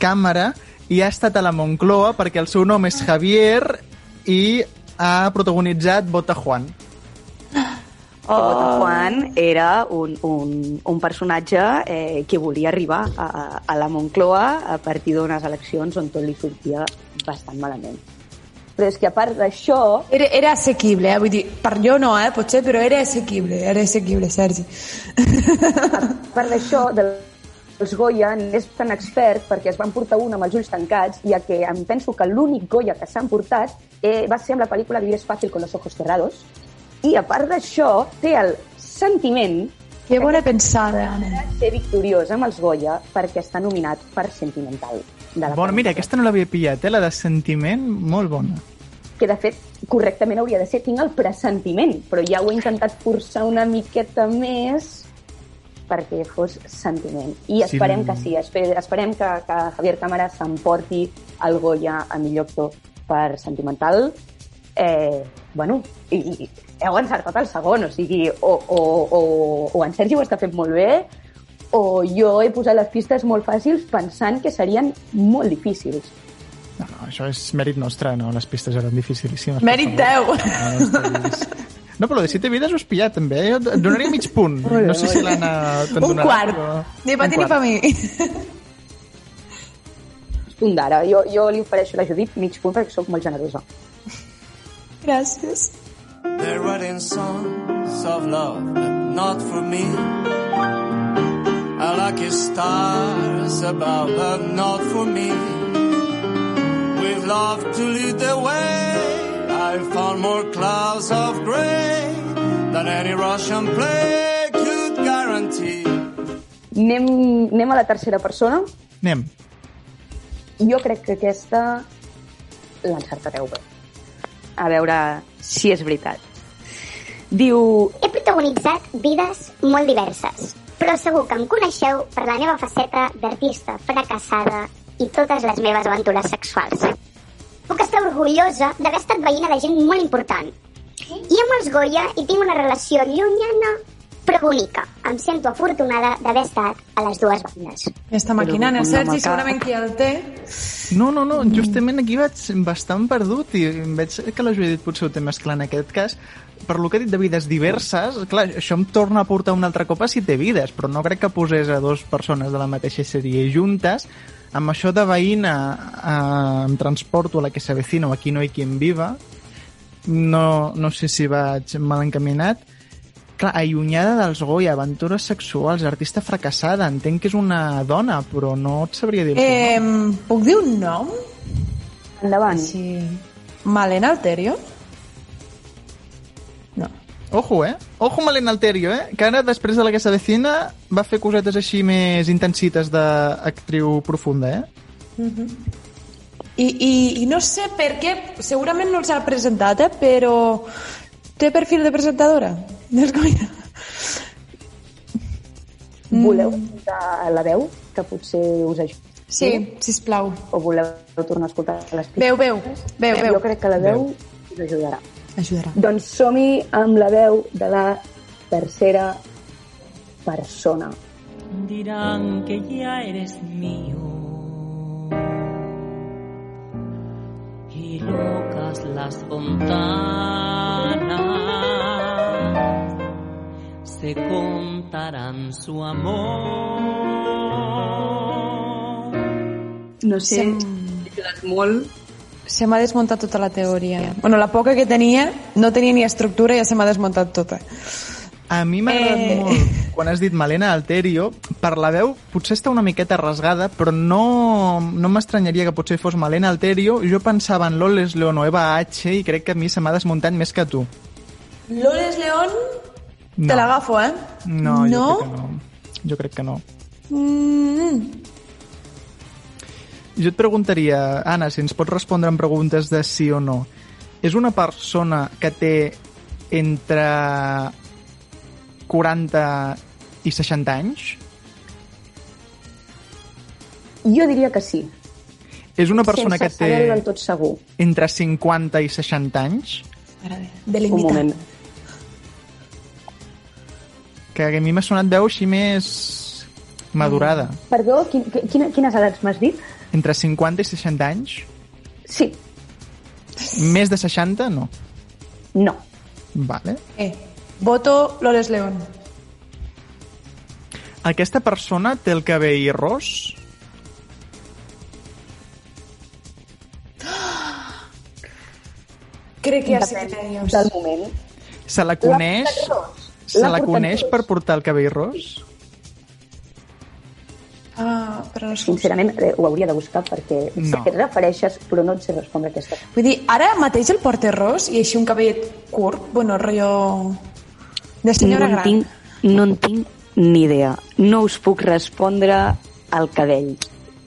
Càmera i ha estat a la Moncloa perquè el seu nom és Javier i ha protagonitzat Bota Juan. Que Bota Juan era un, un, un personatge eh, que volia arribar a, a la Moncloa a partir d'unes eleccions on tot li sortia bastant malament. Però és que a part d'això... Era, era assequible, eh? vull dir, per jo no, eh, potser, però era assequible, era assequible, Sergi. A part d'això, dels Goya n'és tan expert perquè es van portar un amb els ulls tancats, ja que em penso que l'únic Goya que s'han portat eh, va ser amb la pel·lícula Vivir es fàcil con los ojos cerrados, i a part d'això té el sentiment Que bona pensada, Anna. de ser victoriós amb els Goya perquè està nominat per Sentimental. De la Bona, mira, aquesta no l'havia pillat, eh? La de sentiment, molt bona. que de fet correctament hauria de ser tinc el pressentiment, però ja ho he intentat forçar una miqueta més perquè fos sentiment. I Sí. esperem que sí, espe- esperem que, que Javier Cámara s'emporti el Goya a millor actor per Sentimental. Eh, bueno, i, i heu encertat el segon, o sigui, o, o, o, o en Sergi ho està fent molt bé, o jo he posat les pistes molt fàcils pensant que serien molt difícils. No, no, això és mèrit nostre, no? Les pistes eren dificilíssimes. Mèrit teu. No, no, estiguis- no, però de 7 vides ho has pillat, també. eh? Jo et donaria mig punt. No sé si l'Anna te'n Un donarà, quart. però- Ni pa Un ti ni mi. punt d'ara. Jo, jo li ofereixo a la Judit mig punt perquè sóc molt generosa. Gràcies. They're writing songs of love, but not for me. I like his stars above, but not for me. We've loved to lead the way. I found more clouds of gray than any Russian play could guarantee. Anem, anem a la tercera persona. Anem. Jo crec que aquesta l'encertareu bé. A veure si és veritat. Diu... He protagonitzat vides molt diverses, però segur que em coneixeu per la meva faceta d'artista fracassada i totes les meves aventures sexuals. Puc estar orgullosa d'haver estat veïna de gent molt important. I amb els Goya hi tinc una relació llunyana però bonica. Em sento afortunada d'haver estat a les dues bandes. Està maquinant el Sergi, maca- segurament que ja el té. No, no, no, justament aquí vaig bastant perdut i veig que la Judit potser ho té més clar en aquest cas. Per lo que he dit de vides diverses, clar, això em torna a portar un altre cop a si té vides, però no crec que posés a dues persones de la mateixa sèrie juntes. Amb això de veïna eh, em transporto a la que s'avecina o aquí no hi quien viva, no, no sé si vaig mal encaminat. Clar, allunyada dels Goya, aventures sexuals, artista fracassada, entenc que és una dona, però no et sabria dir el seu nom. Eh, puc dir un nom? Endavant. Sí. Malena Alterio? Ojo, eh? Ojo Malena Alterio, eh? Que ara, després de la que s'avecina, va fer cosetes així més intensites d'actriu profunda, eh? I, i, I no sé per què, segurament no els ha presentat, eh? però té perfil de presentadora. És com... Mm. Voleu escoltar la veu, que potser us ajudi? Sí, sisplau. O voleu tornar a escoltar les pistes? Veu, veu, veu, veu. Jo crec que la veu us ajudarà. Ajudarà. Doncs som-hi amb la veu de la tercera persona. dirán que ya eres mío. Y locas las fontanas se contarán su amor. No sé, quedat molt... Se m'ha desmuntat tota la teoria. Bueno, la poca que tenia no tenia ni estructura i ja se m'ha desmuntat tota. A mi m'ha agradat Eh. molt quan has dit Malena Alterio. Per la veu potser està una miqueta rasgada, però no, no m'estranyaria que potser fos Malena Alterio. Jo pensava en Loles León o Eva H i crec que a mi se m'ha desmuntat més que a tu. Loles León, No. te l'agafo, eh? No, No? jo crec que no. Jo crec que no. Mm, Jo et preguntaria, Anna, si ens pots respondre amb preguntes de sí o no. És una persona que té entre 40 i 60 anys? Jo diria que sí. És una persona Sense que té tot segur. entre 50 i 60 anys? Un moment. Que a mi m'ha sonat veu així més... madurada. Perdó, quin, quina, quines edats m'has dit? Entre 50 i 60 anys? Sí. Més de 60, no. No. Vale. Eh, voto Loles León. Aquesta persona té el cabell ros? Crec que ja sé què dius. del moment. Se la coneix... ros? Se la coneix per portar el cabell ros? Ah, però no sé. Sincerament, eh, ho hauria de buscar perquè no. sé et refereixes, però no et sé respondre aquesta. Vull dir, ara mateix el porta ros i així un cabellet curt, bueno, rotllo de senyora no gran. tinc, no en tinc ni idea. No us puc respondre al cadell.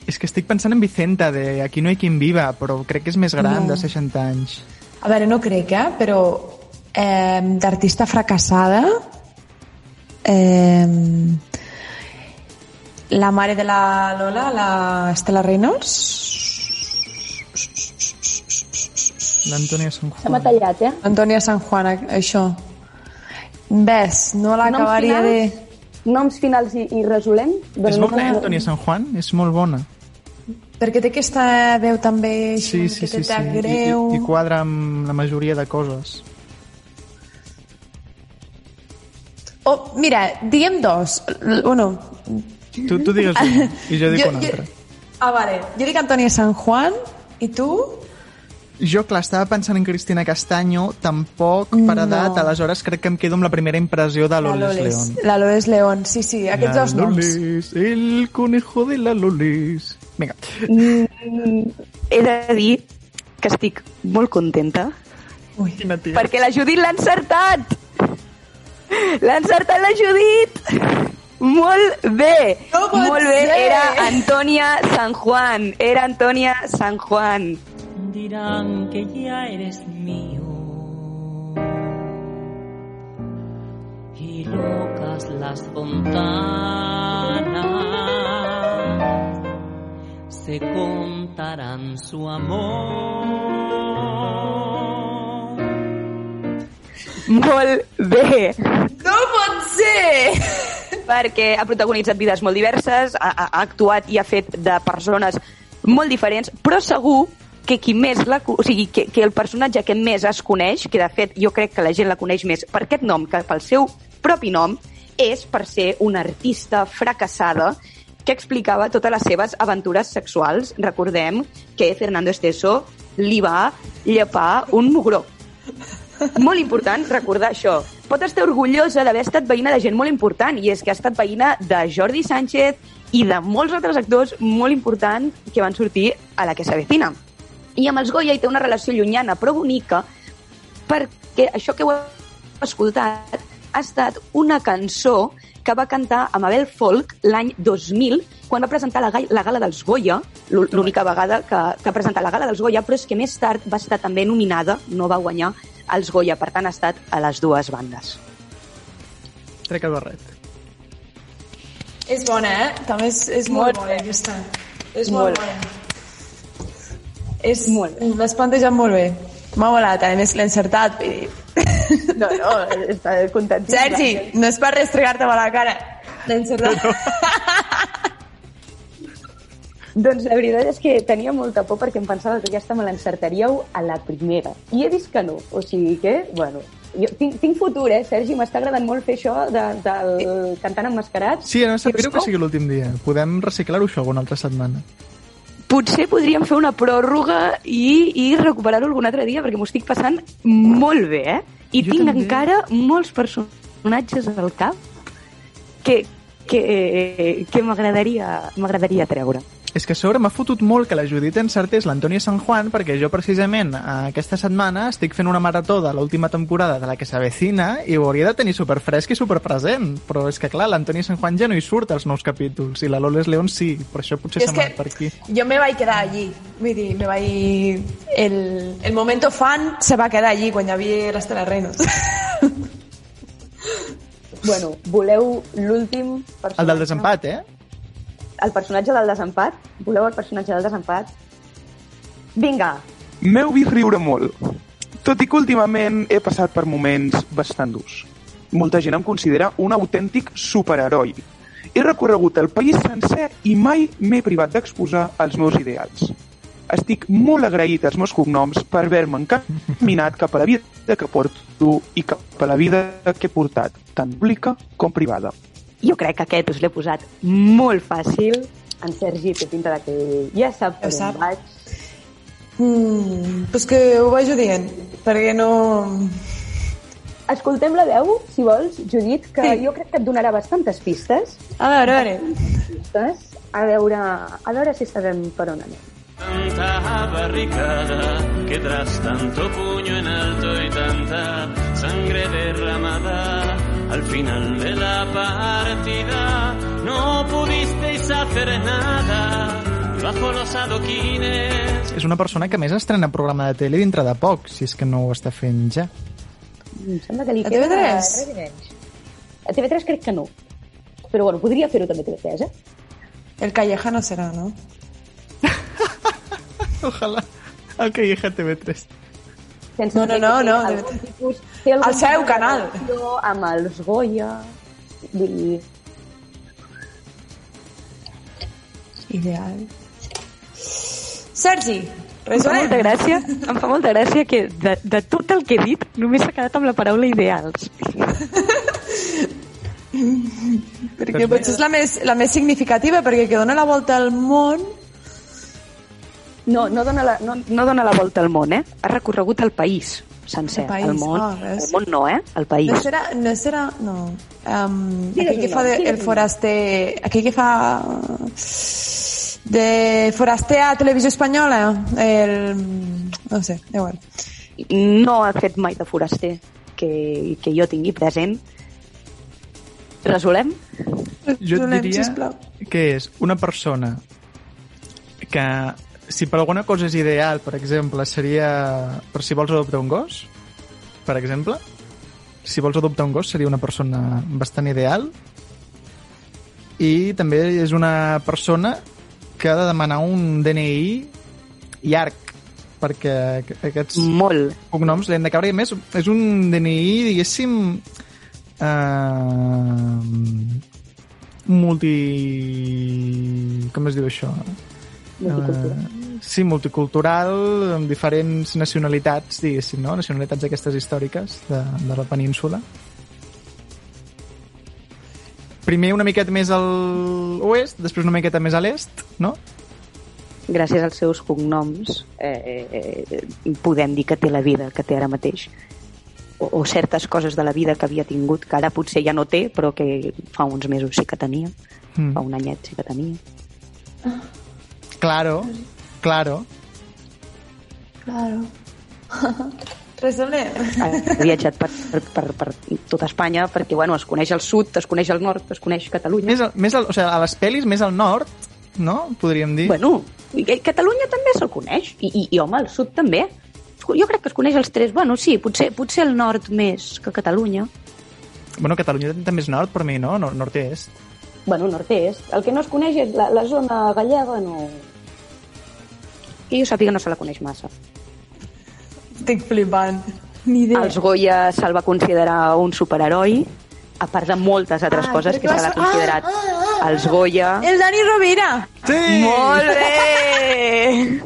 És que estic pensant en Vicenta, de Aquí no hi quien viva, però crec que és més gran, No. de 60 anys. A veure, no crec, eh? Però eh, d'artista fracassada eh, la mare de la Lola, la Estela Reynolds L'Antònia Se m'ha Juan. tallat, eh? Antònia San Juan, això ves, no l'acabaria de... Noms finals i, i resolem? És no- bona, eh, Antònia Sant Juan? És molt bona. perquè té aquesta veu també Sí, sí, sí. sí. I, greu i, I quadra amb la majoria de coses. Oh, mira, diguem dos L- bueno, Tu, tu digues una, i jo dic Jo- una jo- altra. ah, vale, jo dic Antònia San Juan i tu? Jo, clar, estava pensant en Cristina Castanyo, tampoc per No. edat, aleshores crec que em quedo amb la primera impressió de Loles la León. La Loles León, sí, sí, aquests la dos noms. Loles, el conejo de la Loles. Vinga. Mm, he de dir que estic molt contenta Ui. Perquè la Judit l'ha encertat! Encertat la Judit! Molt bé! No molt bé, ser! era Antònia San Juan. Era Antònia San Juan. dirán que ya eres mío. Y locas las fontanas se contarán su amor. Molt bé! No pot ser! perquè ha protagonitzat vides molt diverses, ha, ha actuat i ha fet de persones molt diferents, però segur que qui més la, o sigui, que, que el personatge que més es coneix, que de fet jo crec que la gent la coneix més per aquest nom que pel seu propi nom, és per ser una artista fracassada que explicava totes les seves aventures sexuals. Recordem que Fernando Esteso li va llepar un mugró. Molt important recordar això. Pot estar orgullosa d'haver estat veïna de gent molt important, i és que ha estat veïna de Jordi Sánchez i de molts altres actors molt importants que van sortir a la que s'avecina. I amb els Goya hi té una relació llunyana però bonica perquè això que heu escoltat ha estat una cançó que va cantar amb Abel Folk l'any 2000 quan va presentar la, la gala dels Goya, l'ú- l'única vegada que, que ha presentat la gala dels Goya, però és que més tard va estar també nominada, no va guanyar els Goya, per tant ha estat a les dues bandes. Trec el barret. És bona, eh? També és, és molt, Molt bona, aquesta. És molt, Molt bona. És, molt. L'has plantejat molt bé. M'ha volat, a més l'he encertat. dir. No, no, està contentíssima. Sergi, no és per restregar-te a la cara. L'he encertat. Doncs la veritat és que tenia molta por perquè em pensava que aquesta me l'encertaríeu a la primera. I he vist que no. O sigui que, bueno, jo tinc, tinc futur, eh, Sergi? M'està agradant molt fer això de, del cantant emmascarats. Sí, no sap greu que sigui l'últim dia. Podem reciclar-ho això alguna altra setmana. potser podríem fer una pròrroga i, i recuperar-ho algun altre dia, perquè m'ho estic passant molt bé, eh? I Jo tinc també. encara molts personatges al cap que, que, que m'agradaria m'agradaria treure. És que a sobre m'ha fotut molt que la Judit encertés l'Antònia San Juan perquè jo precisament eh, aquesta setmana estic fent una marató de l'última temporada de la que s'avecina i ho hauria de tenir superfresc i superpresent. Però és que clar, l'Antònia San Juan ja no hi surt als nous capítols i la Loles León sí, per això potser s'ha anat per aquí. Jo me vaig quedar allí. Vull dir, me vaig... El, el momento fan se va quedar allí quan hi havia l'Estela Reynolds. Bueno, voleu l'últim personatge? El del desempat, eh? El personatge del desempat? Voleu el personatge del desempat? Vinga, M'heu vist riure molt, tot i que últimament he passat per moments bastant durs. Molta gent em considera un autèntic superheroi He recorregut el país sencer i mai m'he privat d'exposar els meus ideals. Estic molt agraït als meus cognoms per haver-me encaminat cap a la vida que porto i cap a la vida que he portat, tant pública com privada. Jo crec que aquest us l'he posat molt fàcil. En Sergi té pinta de que ja sap per Ja on sap. vaig. Mm, pues que ho vagi dient, perquè no... Escoltem la veu, si vols, Judit, que Sí. jo crec que et donarà bastantes pistes. A veure, a veure. Pistes. A veure, a veure si sabem per on anem. Tanta barricada que tras tanto puño en alto y tanta sangre derramada, al final de la partida no pudisteis hacer nada. Bajo los adoquines És una persona que a més estrena programa de tele dintre de poc, si és que no ho està fent ja. Em sembla que li A queda... TV3? res i menys. A TV3 crec que no. Però bueno, podria fer-ho també a TV3, eh? El Callejano serà, no? Ojalà. El que hi ha a TV3. Sense No, no, no, no, TV3. tipus- té El seu canal. Amb els Goya. Vull dir, Ideal. Sergi, em fa molta gràcia, em fa molta gràcia que de, de tot el que he dit només s'ha quedat amb la paraula ideals. Perquè potser és la més, la més significativa, perquè que dona la volta al món... No, no dona, la, no, no dona la volta al món, eh? Ha recorregut el país sencer. El país, el món, ah, ves. el món no, eh? El país. No serà... No, serà, no. Um, Digues aquell que fa de, el foraster... Aquell que fa... De foraster a Televisió Espanyola. El... No sé, igual. no ha fet mai de foraster que, que jo tingui present. Resolem? Jo et Resolem, diria sisplau. que és una persona que si per alguna cosa és ideal, per exemple, seria per si vols adoptar un gos, per exemple. Si vols adoptar un gos seria una persona bastant ideal. I també és una persona que ha de demanar un DNI llarg perquè aquests Molt. cognoms l'hem de caure. I més, és un DNI, diguéssim, eh, multi... com es diu això? Multicultural. Eh, sí, multicultural, amb diferents nacionalitats, diguéssim, no? Nacionalitats aquestes històriques de, de la península. Primer una miqueta més a l'oest, després una miqueta més a l'est, no? Gràcies als seus cognoms eh, eh, podem dir que té la vida que té ara mateix. O, o certes coses de la vida que havia tingut, que ara potser ja no té, però que fa uns mesos sí que tenia. Mm. Fa un anyet sí que tenia. Claro, claro. Claro. Resolem. Ha viatjat per, per, per, per tota Espanya perquè, bueno, es coneix el sud, es coneix el nord, es coneix Catalunya. Més, al, més al, o sigui, a les pel·lis més al nord, no? Podríem dir. Bueno, Catalunya també se'l coneix. I, i, I, home, el sud també. Jo crec que es coneix els tres. Bueno, sí, potser, potser el nord més que Catalunya. Bueno, Catalunya també és nord per mi, no? Nord- Nord-est. Bueno, nord-est. El que no es coneix és la, la zona gallega, no... Que jo sàpiga no se la coneix massa. Estic flipant. Ni idea. Els Goya se'l va considerar un superheroi, a part de moltes altres Ah, coses que se l'ha considerat ah, ah, ah. els Goya. El Dani Rovira. Sí! Molt bé!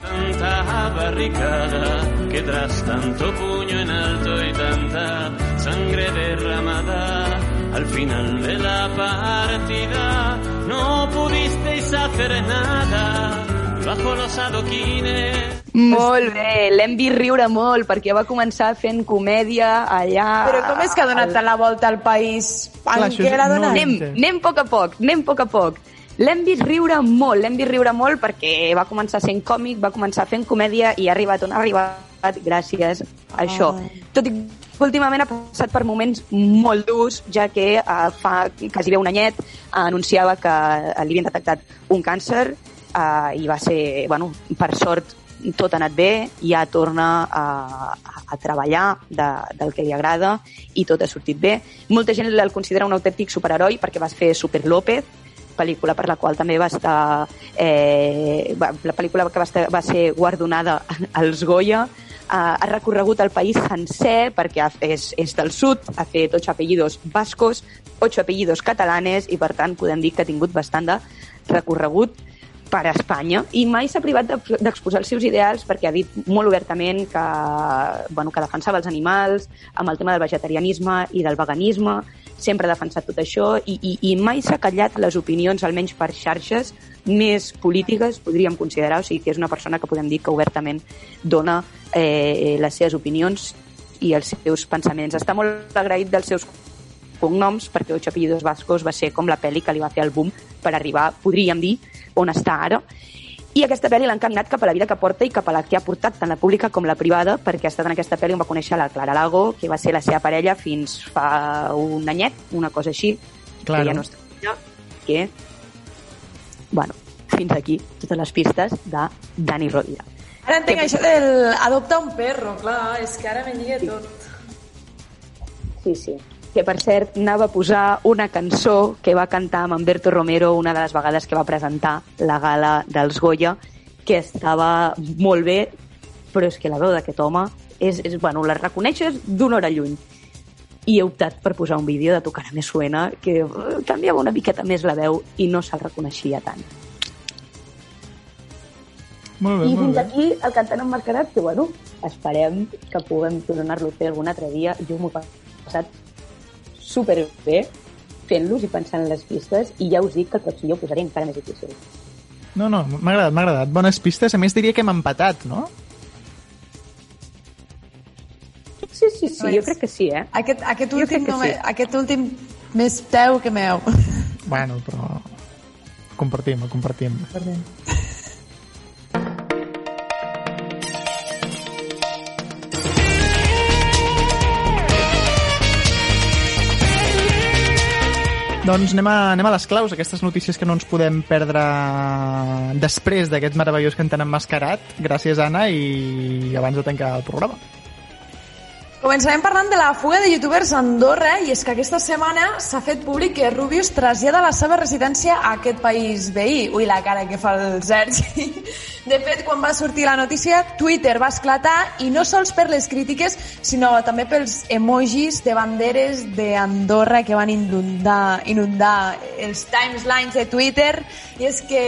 Tanta barricada que tras tanto puño en alto y tanta sangre derramada, al final de la partida no pudisteis hacer nada. Bajo los adoquines Molt bé, l'hem vist riure molt perquè va començar fent comèdia allà... Però com és que ha donat tant la volta al país? En Clar, què l'ha no donat? Anem, anem a poc a poc, anem a poc a poc. L'hem vist riure molt, l'hem vist riure molt perquè va començar sent còmic, va començar fent comèdia i ha arribat on ha arribat gràcies a això. Tot i últimament ha passat per moments molt durs, ja que eh, fa quasi bé un anyet anunciava que eh, li havien detectat un càncer eh, i va ser, bueno, per sort tot ha anat bé, ja torna a, a, a treballar de, del que li agrada i tot ha sortit bé. Molta gent el considera un autèntic superheroi perquè va fer Super López, pel·lícula per la qual també va estar... Eh, la pel·lícula que va, estar, va ser guardonada als Goya. ha, ha recorregut el país sencer perquè és, és del sud, ha fet ocho apellidos vascos, ocho apellidos catalanes i per tant podem dir que ha tingut bastant de recorregut per Espanya i mai s'ha privat d'ex- d'exposar els seus ideals perquè ha dit molt obertament que, bueno, que defensava els animals amb el tema del vegetarianisme i del veganisme sempre ha defensat tot això i, i, i mai s'ha callat les opinions, almenys per xarxes més polítiques, podríem considerar, o sigui que és una persona que podem dir que obertament dona eh, les seves opinions i els seus pensaments. Està molt agraït dels seus cognoms, perquè Ocho apellidos vascos va ser com la pel·li que li va fer el boom per arribar, podríem dir, on està ara. I aquesta pel·li l'ha encaminat cap a la vida que porta i cap a la que ha portat tant la pública com la privada, perquè ha estat en aquesta pel·li on va conèixer la Clara Lago, que va ser la seva parella fins fa un anyet, una cosa així, Claro. que ja no està allà, que, bueno, fins aquí totes les pistes de Dani Rovira. Ara entenc això del adopta un perro, clar, és que ara me lliga tot. Sí, sí. Que, per cert, anava a posar una cançó que va cantar amb Humberto Romero una de les vegades que va presentar la gala dels Goya, que estava molt bé, però és que la veu d'aquest home és, és, bueno, la reconeixes d'una hora lluny. I he optat per posar un vídeo de Tocarà més suena que eh, canviava una miqueta més la veu i no se'l reconeixia tant. Molt bé, I molt fins bé. aquí el cantant emmascarat, que bueno, esperem que puguem tornar-lo a fer algun altre dia. Jo m'ho he passat superbé fent-los i pensant en les pistes i ja us dic que el pròxim dia ho posaré encara més difícil. No, no, m'ha agradat, m'ha agradat. Bones pistes. A més, diria que hem empatat, no? Sí, sí, sí, jo crec que sí, eh? Aquest, aquest, últim, no, sí. aquest últim més teu que meu. Bueno, però... Compartim, compartim. Doncs anem a, anem a les claus, aquestes notícies que no ens podem perdre després d'aquest meravellós han emmascarat. Gràcies, Anna, i abans de tancar el programa. Començarem parlant de la fuga de youtubers a Andorra i és que aquesta setmana s'ha fet públic que Rubius trasllada la seva residència a aquest país veí. Ui, la cara que fa el Sergi. De fet, quan va sortir la notícia, Twitter va esclatar i no sols per les crítiques, sinó també pels emojis de banderes d'Andorra que van inundar, inundar els timelines de Twitter. I és que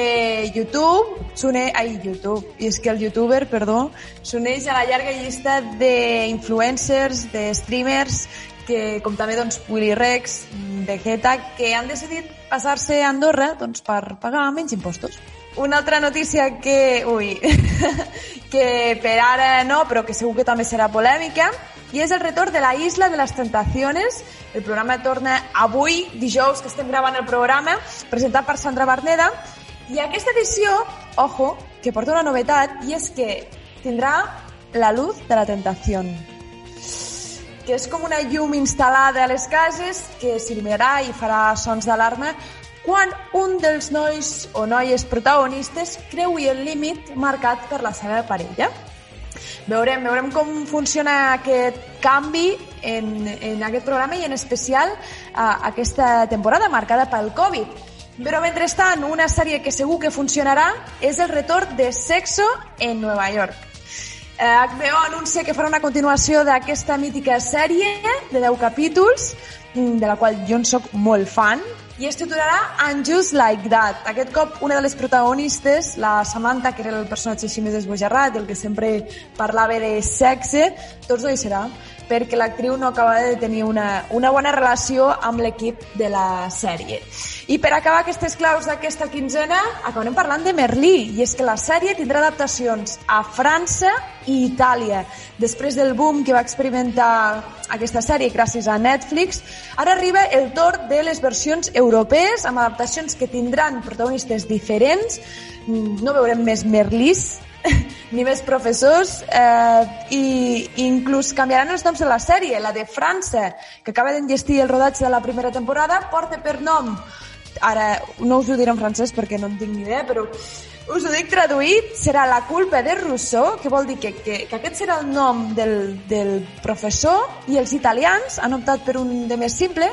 YouTube s'une... Ai, YouTube. I és que el youtuber, perdó, s'uneix a la llarga llista d'influencers, de streamers, que, com també doncs, Willy Rex, Vegeta, que han decidit passar-se a Andorra doncs, per pagar menys impostos. Una altra notícia que, ui, que per ara no, però que segur que també serà polèmica, i és el retorn de la Isla de les Tentaciones. El programa torna avui, dijous, que estem gravant el programa, presentat per Sandra Barneda, i aquesta edició, ojo, que porta una novetat, i és que tindrà la luz de la tentació que és com una llum instal·lada a les cases que s'il·luminarà i farà sons d'alarma quan un dels nois o noies protagonistes creui el límit marcat per la seva parella. Veurem, veurem com funciona aquest canvi en, en aquest programa i en especial a, aquesta temporada marcada pel Covid. Però mentrestant, una sèrie que segur que funcionarà és el retorn de Sexo en Nova York. Eh, HBO anuncia que farà una continuació d'aquesta mítica sèrie de 10 capítols, mm, de la qual jo en sóc molt fan, i es titularà And Just Like That. Aquest cop una de les protagonistes, la Samantha, que era el personatge així més esbojarrat, el que sempre parlava de sexe, doncs no hi serà, perquè l'actriu no acaba de tenir una, una bona relació amb l'equip de la sèrie. I per acabar aquestes claus d'aquesta quinzena, acabarem parlant de Merlí, i és que la sèrie tindrà adaptacions a França i Itàlia. Després del boom que va experimentar aquesta sèrie gràcies a Netflix, ara arriba el torn de les versions europees amb adaptacions que tindran protagonistes diferents. No veurem més Merlís, ni més professors eh, i inclús canviaran els noms de la sèrie. La de França, que acaba d'enllestir el rodatge de la primera temporada, porta per nom ara no us ho diré en francès perquè no en tinc ni idea, però us ho dic traduït, serà la culpa de Rousseau, que vol dir que, que, que aquest serà el nom del, del professor i els italians han optat per un de més simple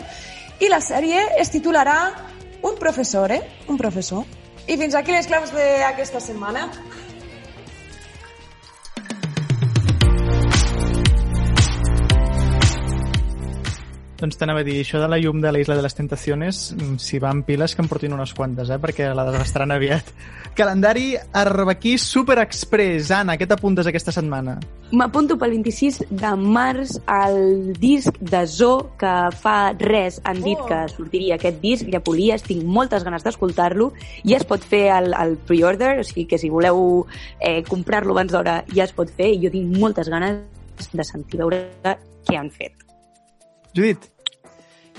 i la sèrie es titularà Un professor, eh? Un professor. I fins aquí les claus d'aquesta setmana. Doncs t'anava a dir, això de la llum de la Isla de les Tentaciones, mm, si van piles que em portin unes quantes, eh? perquè la desgastaran aviat. Calendari Arbequí Super Express. Anna, què t'apuntes aquesta setmana? M'apunto pel 26 de març al disc de Zo, que fa res han dit Oh. que sortiria aquest disc, Llapolies, tinc moltes ganes d'escoltar-lo, ja es pot fer el, el pre-order, o sigui que si voleu eh, comprar-lo abans d'hora ja es pot fer, i jo tinc moltes ganes de sentir veure què han fet. Judit.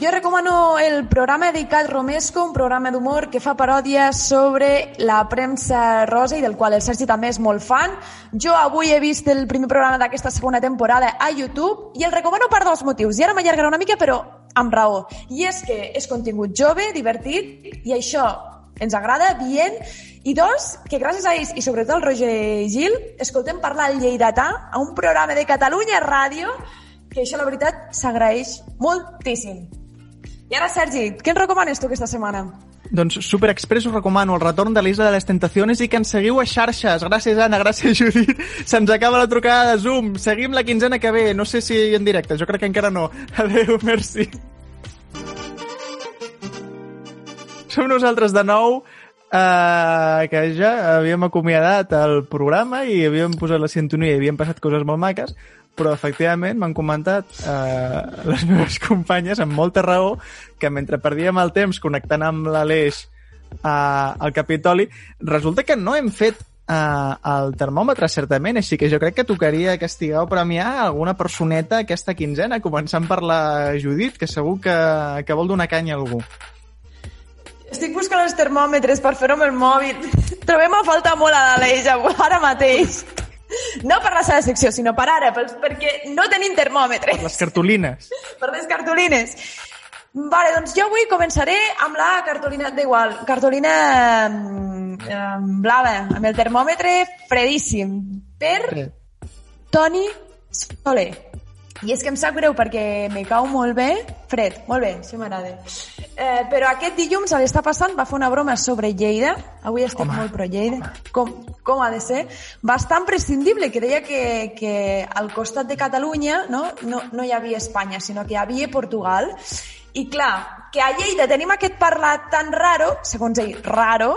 Jo recomano el programa dedicat Romesco, un programa d'humor que fa paròdia sobre la premsa rosa i del qual el Sergi també és molt fan. Jo avui he vist el primer programa d'aquesta segona temporada a YouTube i el recomano per dos motius. I ara m'allargaré una mica, però amb raó. I és que és contingut jove, divertit, i això ens agrada, bien. I dos, que gràcies a ells, i sobretot al Roger Gil, escoltem parlar al Lleidatà a un programa de Catalunya Ràdio que això, la veritat, s'agraeix moltíssim. I ara, Sergi, què ens recomanes tu aquesta setmana? Doncs Super Express us recomano el retorn de l'Isla de les Tentaciones i que ens seguiu a xarxes. Gràcies, Anna, gràcies, Judit. Se'ns acaba la trucada de Zoom. Seguim la quinzena que ve. No sé si en directe, jo crec que encara no. Adéu, merci. Som nosaltres de nou, eh, que ja havíem acomiadat el programa i havíem posat la sintonia i havien passat coses molt maques, però efectivament m'han comentat eh, les meves companyes amb molta raó que mentre perdíem el temps connectant amb l'Aleix eh, al Capitoli, resulta que no hem fet eh, el termòmetre, certament, així que jo crec que tocaria castigar o premiar alguna personeta aquesta quinzena, començant per la Judit, que segur que, que vol donar canya a algú. Estic buscant els termòmetres per fer-ho amb el mòbil. Trobem a falta molt a l'Aleix ara mateix. No per la seva secció, sinó per ara, per, perquè no tenim termòmetres. Les cartolines. per les cartolines. Vale, doncs jo avui començaré amb la cartolina, d'igual, cartolina mm, eh, blava, amb el termòmetre fredíssim, per Toni Soler. I és que em sap greu perquè me cau molt bé, fred, molt bé, això m'agrada. Eh, però aquest dilluns a l'està passant va fer una broma sobre Lleida, avui estic Home. molt pro Lleida, com, com ha de ser, bastant prescindible, que deia que, que al costat de Catalunya no, no, no hi havia Espanya, sinó que hi havia Portugal, i clar, que a Lleida tenim aquest parlat tan raro, segons ell, raro,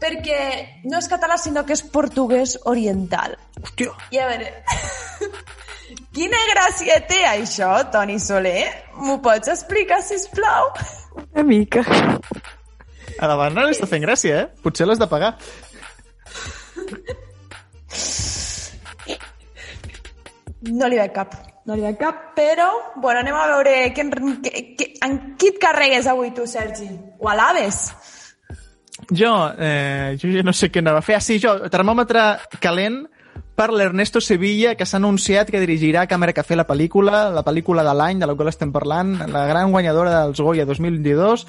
perquè no és català, sinó que és portuguès oriental. Hòstia. I a veure... Quina gràcia té això, Toni Soler? M'ho pots explicar, si plau? Una mica. A la Barna li està fent gràcia, eh? Potser l'has de pagar. No li veig cap. No li veig cap, però... Bueno, anem a veure què, què, què, en qui et carregues avui tu, Sergi? O a l'Aves? Jo, eh, jo ja no sé què anava a fer. Ah, sí, jo, termòmetre calent per l'Ernesto Sevilla, que s'ha anunciat que dirigirà Càmera Café la pel·lícula, la pel·lícula de l'any de la qual estem parlant, la gran guanyadora dels Goya 2022,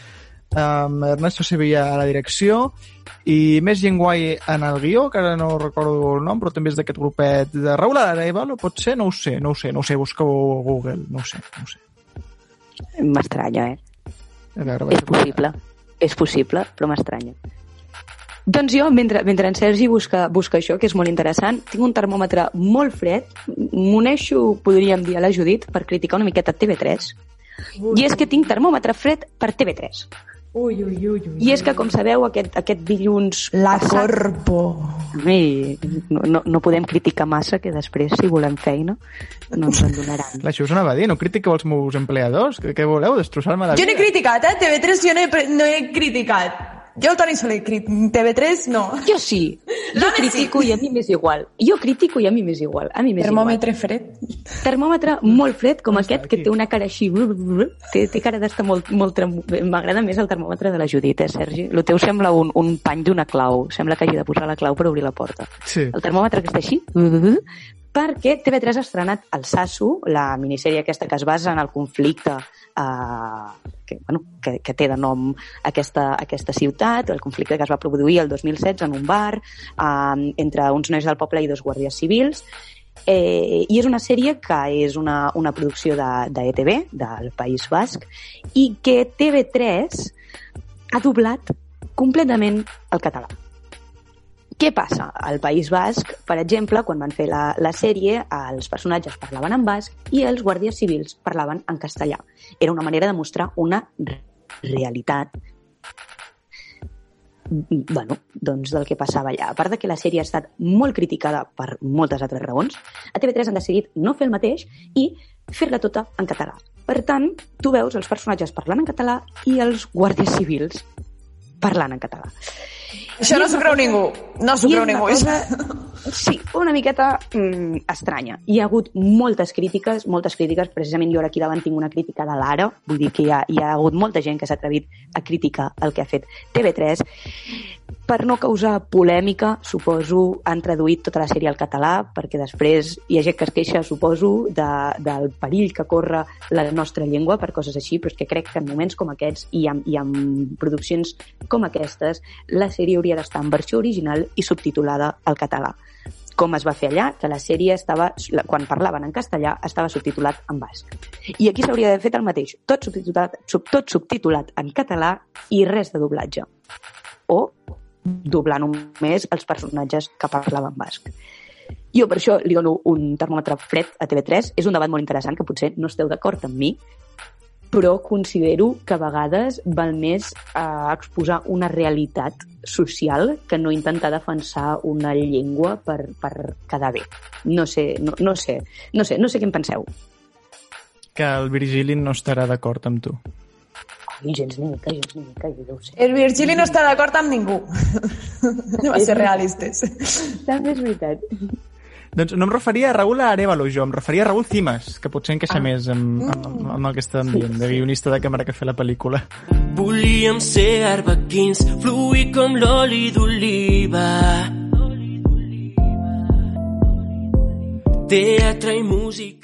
amb Ernesto Sevilla a la direcció, i més gent guai en el guió, que ara no recordo el nom, però també és d'aquest grupet de Raül Arevalo, pot ser? No ho sé, no ho sé, no ho sé, busca-ho a Google, no ho sé, no ho sé. M'estranya, eh? A veure, És possible, és possible, però m'estranya. Doncs jo, mentre, mentre en Sergi busca, busca això, que és molt interessant, tinc un termòmetre molt fred, m'uneixo, podríem dir, a la Judit per criticar una miqueta TV3, i és que tinc termòmetre fred per TV3. Ui, ui, ui, ui. I és que, com sabeu, aquest, aquest dilluns... La passat, Corpo. No, no, no podem criticar massa, que després, si volem feina, no ens en donaran. Clar, això us anava a dir, no critiqueu els meus empleadors? Què, què voleu? Destrossar-me la Jo vida? no he criticat, eh? TV3 jo no he, no he criticat. Jo el Toni Soler, crit- TV3 no. Jo sí. Jo critico i a mi m'és igual. Jo critico i a mi m'és igual. A mi m'és igual. Termòmetre fred. Termòmetre molt fred, com aquest, que té una cara així... brr, brr, Té, té cara d'estar molt... molt trem- M'agrada més el termòmetre de la Judit, eh, Sergi? El teu sembla un, un pany d'una clau. Sembla que hagi de posar la clau per obrir la porta. Sí. El termòmetre que està així... brr, perquè TV3 ha estrenat El Sasso, la minissèrie aquesta que es basa en el conflicte eh, que, bueno, que, que té de nom aquesta, aquesta ciutat, el conflicte que es va produir el 2016 en un bar eh, entre uns nois del poble i dos guàrdies civils, Eh, I és una sèrie que és una, una producció de, de ETV, del País Basc, i que TV3 ha doblat completament el català. Què passa? Al País Basc, per exemple, quan van fer la, la sèrie, els personatges parlaven en basc i els guàrdies civils parlaven en castellà. Era una manera de mostrar una realitat bueno, doncs del que passava allà. A part de que la sèrie ha estat molt criticada per moltes altres raons, a TV3 han decidit no fer el mateix i fer-la tota en català. Per tant, tu veus els personatges parlant en català i els guàrdies civils parlant en català. Això no s'ho creu ningú. No s'ho creu ningú. Cosa, sí, una miqueta mm, estranya. Hi ha hagut moltes crítiques, moltes crítiques. Precisament jo ara aquí davant tinc una crítica de l'Ara. Vull dir que hi ha, hi ha hagut molta gent que s'ha atrevit a criticar el que ha fet TV3 per no causar polèmica, suposo, han traduït tota la sèrie al català, perquè després hi ha gent que es queixa, suposo, de, del perill que corre la nostra llengua per coses així, però és que crec que en moments com aquests i en, i en produccions com aquestes, la sèrie hauria d'estar en versió original i subtitulada al català com es va fer allà, que la sèrie estava, quan parlaven en castellà, estava subtitulat en basc. I aquí s'hauria d'haver fet el mateix, tot subtitulat, sub, tot subtitulat en català i res de doblatge. O doblar només els personatges que parlaven basc. Jo per això li dono un termòmetre fred a TV3. És un debat molt interessant que potser no esteu d'acord amb mi, però considero que a vegades val més eh, exposar una realitat social que no intentar defensar una llengua per, per quedar bé. No sé, no, no sé, no sé, no sé què en penseu. Que el Virgili no estarà d'acord amb tu. Ai, gens ni mica, gens ni mica, jo ja ho sé. El Virgili no està d'acord amb ningú. Anem a ser realistes. També és veritat. Doncs no em referia a Raül Arevalo, jo, em referia a Raül Cimas, que potser encaixa ah. més amb, amb, amb el que estàvem dient, de guionista de càmera que fer la pel·lícula. Volíem ser arbequins, fluir com l'oli d'oliva. Teatre i música